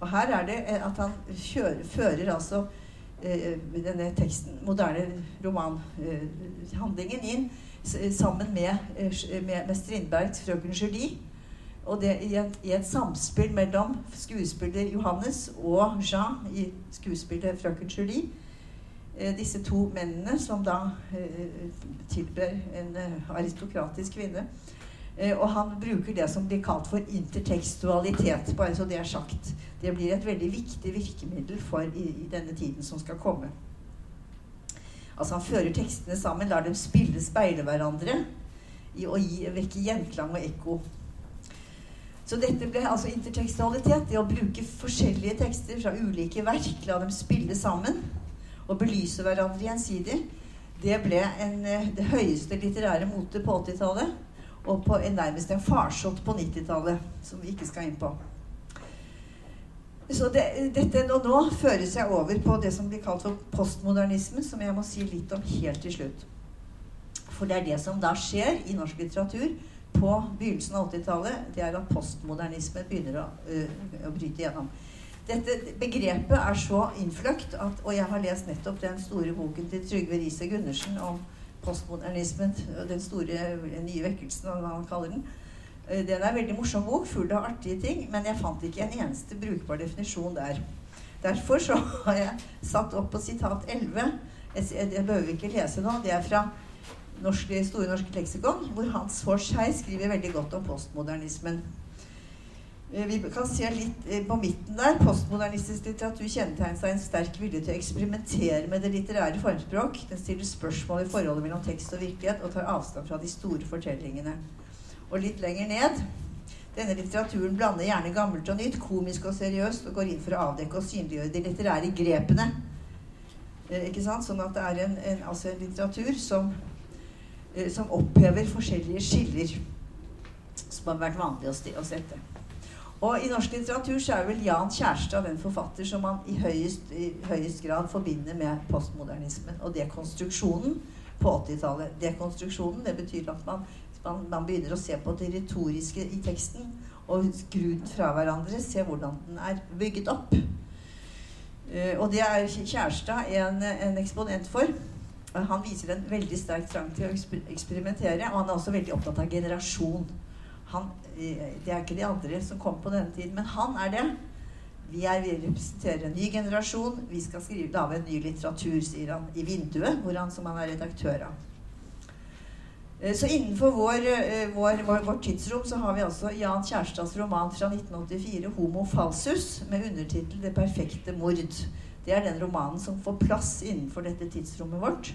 Og her er det at han kjører, fører altså eh, denne teksten, moderne romanhandlingen, eh, inn sammen med, med, med Strindbergs 'Frøken Julie'. Og det i et, i et, samspill mellom skuespiller Johannes og Jean i skuespillet 'Frøken Julie'. Eh, disse to mennene som da eh, tilber en eh, aristokratisk kvinne. Eh, og han bruker det som blir kalt for intertekstualitet, bare så det er sagt. Det blir et veldig viktig virkemiddel for i, i denne tiden som skal komme. Altså Han fører tekstene sammen, lar dem spille, speile hverandre i og gi, vekke gjenklang og ekko. Så dette ble altså intertekstualitet. Det å bruke forskjellige tekster fra ulike verk, la dem spille sammen og belyse hverandre gjensidig. Det ble en, eh, det høyeste litterære motet på 80-tallet. Og på en, nærmest en farsott på 90-tallet, som vi ikke skal inn på. Så det, dette nå, nå føres jeg over på det som blir kalt for postmodernisme, som jeg må si litt om helt til slutt. For det er det som da skjer i norsk litteratur på begynnelsen av 80-tallet. Det er at postmodernismen begynner å, uh, å bryte gjennom. Dette begrepet er så innfløkt at Og jeg har lest nettopp den store boken til Trygve Riise Gundersen om postmodernismen, den store nye vekkelsen, hva han kaller den. Eh, den er en veldig morsom bok, full av artige ting, men jeg fant ikke en eneste brukbar definisjon der. Derfor så [LAUGHS] har jeg satt opp på sitat 11. Det behøver vi ikke lese nå. Det er fra norske, Store norske leksikon, hvor Hans Horshei skriver veldig godt om postmodernismen. Eh, vi kan se litt eh, på midten der. Postmodernistisk litteratur kjennetegner seg en sterk vilje til å eksperimentere med det litterære formspråk. Den stiller spørsmål i forholdet mellom tekst og virkelighet og tar avstand fra de store fortellingene. Og litt lenger ned denne litteraturen blander gjerne gammelt og nytt, komisk og seriøst, og går inn for å avdekke og synliggjøre de litterære grepene. Eh, ikke sant? Sånn at det er en, en, altså en litteratur som, som opphever forskjellige skiller som har vært vanlig å, å sette. Og i norsk litteratur så er vel Jan Kjærstad den forfatter som man i høyest, i høyest grad forbinder med postmodernismen og dekonstruksjonen på 80-tallet. Dekonstruksjonen det betyr at man, man, man, begynner å se på det retoriske i teksten og skru den fra hverandre, se hvordan den er bygget opp. Uh, og det er Kjærstad en, en eksponent for. Han viser en veldig sterk trang til å eksperimentere, og han er også veldig opptatt av generasjon. Han, det er ikke de andre som kom på denne tiden, men han er det. Vi, er, vi representerer en ny generasjon. Vi skal skrive, lage en ny litteratur, sier han i Vinduet, hvor han, som han er redaktør av. Eh, så innenfor vår, eh, vår, vår, vårt tidsrom så har vi altså Jan Kjærstads roman fra 1984, 'Homo falsus', med undertittel 'Det perfekte mord'. Det er den romanen som får plass innenfor dette tidsrommet vårt.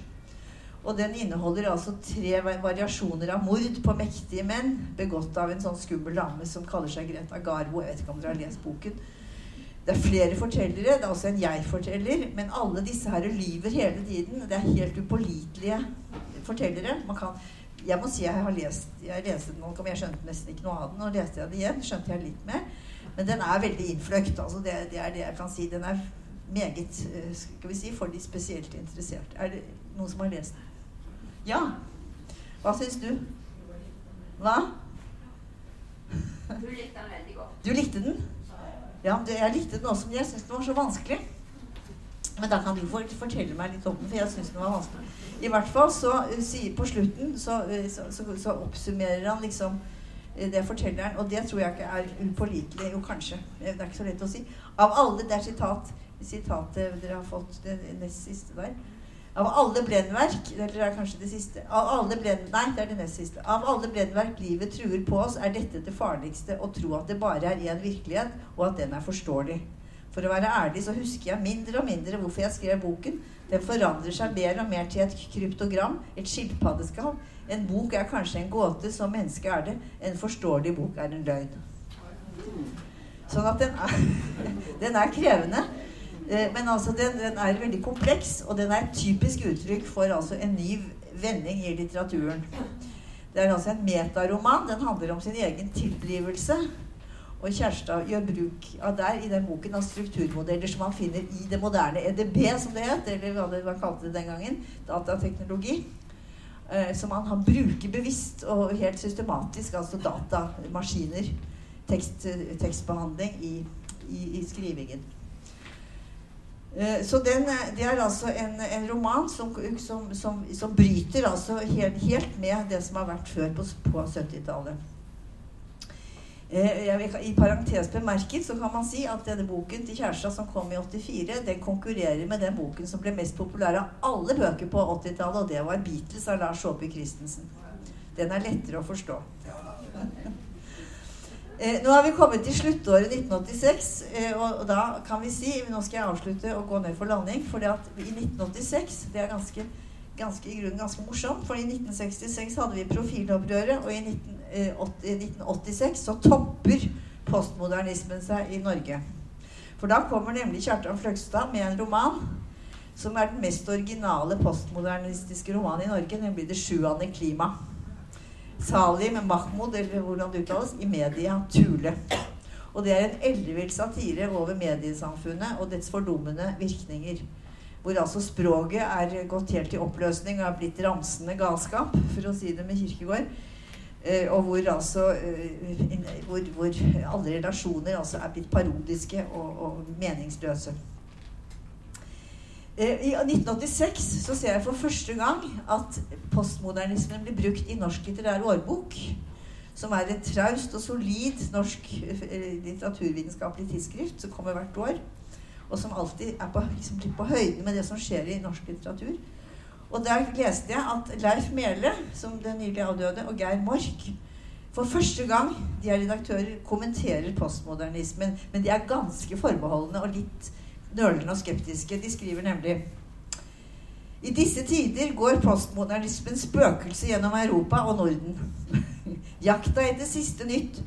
Og den inneholder altså tre variasjoner av mord på mektige menn, begått av en sånn skummel dame som kaller seg Greta Garbo. Jeg vet ikke om dere har lest boken. Det er flere fortellere. Det er også en jeg-forteller. Men alle disse her lyver hele tiden. Det er helt upålitelige fortellere. Kan, jeg må si jeg har lest jeg leste den, jeg skjønte nesten ikke noe av den. Og leste jeg det igjen, skjønte jeg litt mer. Men den er veldig innfløkt. Altså det, det, er det jeg kan si. Den er meget eh, skal vi si, for de spesielt interesserte. Er det noen som har lest den? Ja. Hva syns du? Hva? Du likte den veldig godt. Du likte den? Ja, jeg likte den også, men jeg syns den var så vanskelig. Men da kan du fortelle meg litt om den, for jeg syns den var vanskelig. I hvert fall så sier på slutten så, uh, så, så, så, oppsummerer han liksom uh, det fortelleren, og det tror jeg ikke er upålitelig. Jo, kanskje. Det er ikke så lett å si. Av alle Det er sitat, sitatet dere har fått, det nest siste der. Av alle brennverk Eller det er kanskje det siste. Av alle brenn, nei, det er det nest siste. Av alle brennverk livet truer på oss, er dette det farligste å tro at det bare er én virkelighet, og at den er forståelig. For å være ærlig så husker jeg mindre og mindre hvorfor jeg skrev boken. Den forandrer seg mer og mer til et kryptogram, et skilpaddeskall. En bok er kanskje en gåte, som menneske er det. En forståelig bok er en løgn. Sånn at den er, [LAUGHS] den er krevende. Eh, men altså, den, den, er veldig kompleks, og den er et typisk uttrykk for altså, en ny vending i litteraturen. Det er altså en metaroman. Den handler om sin egen tilblivelse. Og Kjærstad gjør bruk av der i den boken av strukturmodeller som man finner i det moderne EDB, som det het, eller hva det var kalt det den gangen, datateknologi. eh, som han, han, bruker bevisst og helt systematisk, altså datamaskiner, tekst, tekstbehandling, i, i, i skrivingen. Eh, så den, det er altså en, en roman som, som, som, som, bryter altså helt, helt, med det som har vært før på, på 70-tallet. Eh, I parentes bemerket så kan man si at denne boken til Kjærestad som kom i 84, den konkurrerer med den boken som ble mest populær av alle bøker på 80-tallet, og det var 'Beatles' av Lars Saabye Christensen. Den er lettere å forstå. Eh, nå har vi kommet til sluttåret 1986, eh, og, og, da kan vi si Nå skal jeg avslutte og gå ned for landing. For i 1986 Det er ganske, ganske, i grunnen ganske morsomt. For i 1966 hadde vi profilopprøret, og i 19, 1986 eh, så topper postmodernismen seg i Norge. For da kommer nemlig Kjartan Fløgstad med en roman som er den mest originale postmodernistiske romanen i Norge, nemlig 'Det sjuende klima'. Salim Mahmoud, eller hvordan det uttales, i media Tule. Og det er en ellevill satire over mediesamfunnet og dets fordummende virkninger. Hvor altså språket er gått helt i oppløsning og er blitt ramsende galskap, for å si det med Kirkegård. Eh, og hvor altså eh, hvor, hvor, alle relasjoner altså er blitt parodiske og, og meningsløse. Eh, I 1986 så ser jeg for første gang at postmodernismen blir brukt i Norsk litterær årbok. Som er et traust og solid norsk litteraturvitenskapelig tidsskrift som kommer hvert år. Og som alltid er på, liksom, på høyden med det som skjer i norsk litteratur. Og der leste jeg at Leif Mele, som den nylig avdøde, og Geir Mork for første gang de er redaktører, kommenterer postmodernismen. Men de er ganske forbeholdne og litt nølende og skeptiske. De skriver nemlig i disse tider går postmodernismens spøkelse gjennom Europa og Norden. [LAUGHS] Jakta etter siste nytt,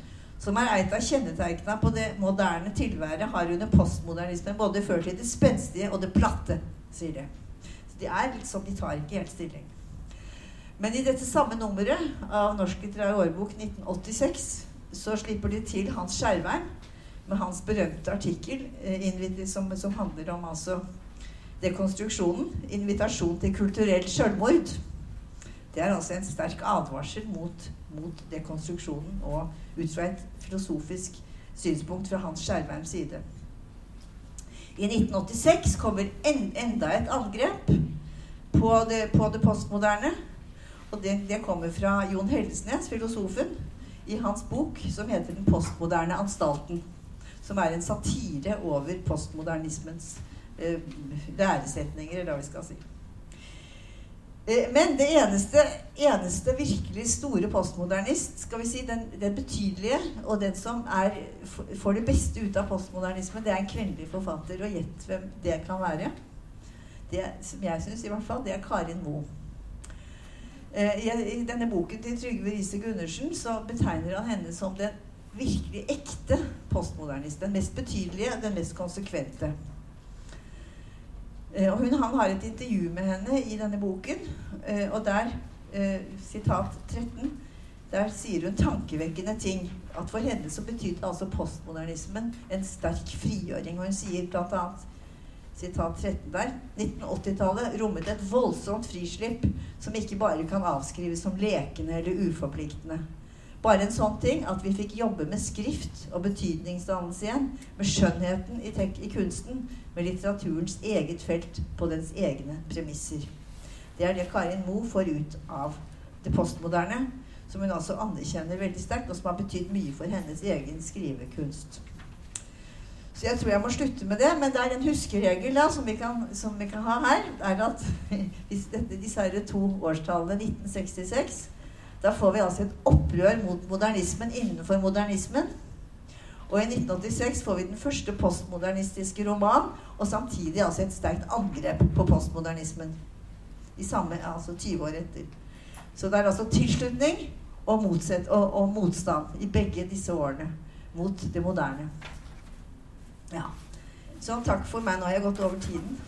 som er et av kjennetegnene på det moderne tilværet, har under postmodernismen både ført til det spenstige og det platte, sier de. De er liksom, de tar ikke helt stilling. Men i dette samme nummeret av Norsk litterær årbok 1986 så slipper de til Hans Skjervheim med hans berømte artikkel eh, som, som, handler om altså dekonstruksjonen. 'Invitasjon til kulturell sjølmord'. Det er altså en sterk advarsel mot, mot dekonstruksjonen og ut fra et filosofisk synspunkt fra Hans Skjervheims side. I 1986 kommer en, enda et angrep på det, på det postmoderne. Og det, det, kommer fra Jon Hellesnes, filosofen, i hans bok som heter 'Den postmoderne anstalten'. Som er en satire over postmodernismens eh, læresetninger, eller hva vi skal si. Eh, men det eneste, eneste, virkelig store postmodernist, skal vi si, den, den betydelige, og den som er, får det beste ut av postmodernismen, det er en kvinnelig forfatter. Og gjett hvem det kan være. Det, som jeg syns, i hvert fall, det er Karin Moe. Eh, I denne boken til Trygve Riise Gundersen så betegner han henne som den virkelig ekte postmodernist. Den mest betydelige, den mest konsekvente. Eh, og hun, Han har et intervju med henne i denne boken, eh, og der eh, Sitat 13. Der sier hun tankevekkende ting. At for henne så betydde altså postmodernismen en sterk frigjøring. Og hun sier bl.a. Sitat 13 der. 1980-tallet rommet et voldsomt frislipp som ikke bare kan avskrives som lekende eller uforpliktende. Bare en sånn ting at vi fikk jobbe med skrift og betydningsdannelse igjen. Med skjønnheten i, i, kunsten. Med litteraturens eget felt på dens egne premisser. Det er det Karin Moe får ut av det postmoderne. Som hun altså anerkjenner veldig sterkt, og som har betydd mye for hennes egen skrivekunst. Så jeg tror jeg må slutte med det. Men det er en huskeregel da, som, vi kan, som vi kan ha her. er at [LAUGHS] hvis dette, disse to årstallene 1966 da får vi altså et opprør mot modernismen innenfor modernismen. Og i 1986 får vi den første postmodernistiske roman, og samtidig altså et sterkt angrep på postmodernismen. I samme, altså 20 år etter. Så det er altså tilslutning og, motsett, og, og motstand i begge disse årene mot det moderne. Ja. Så takk for meg. Nå har jeg gått over tiden.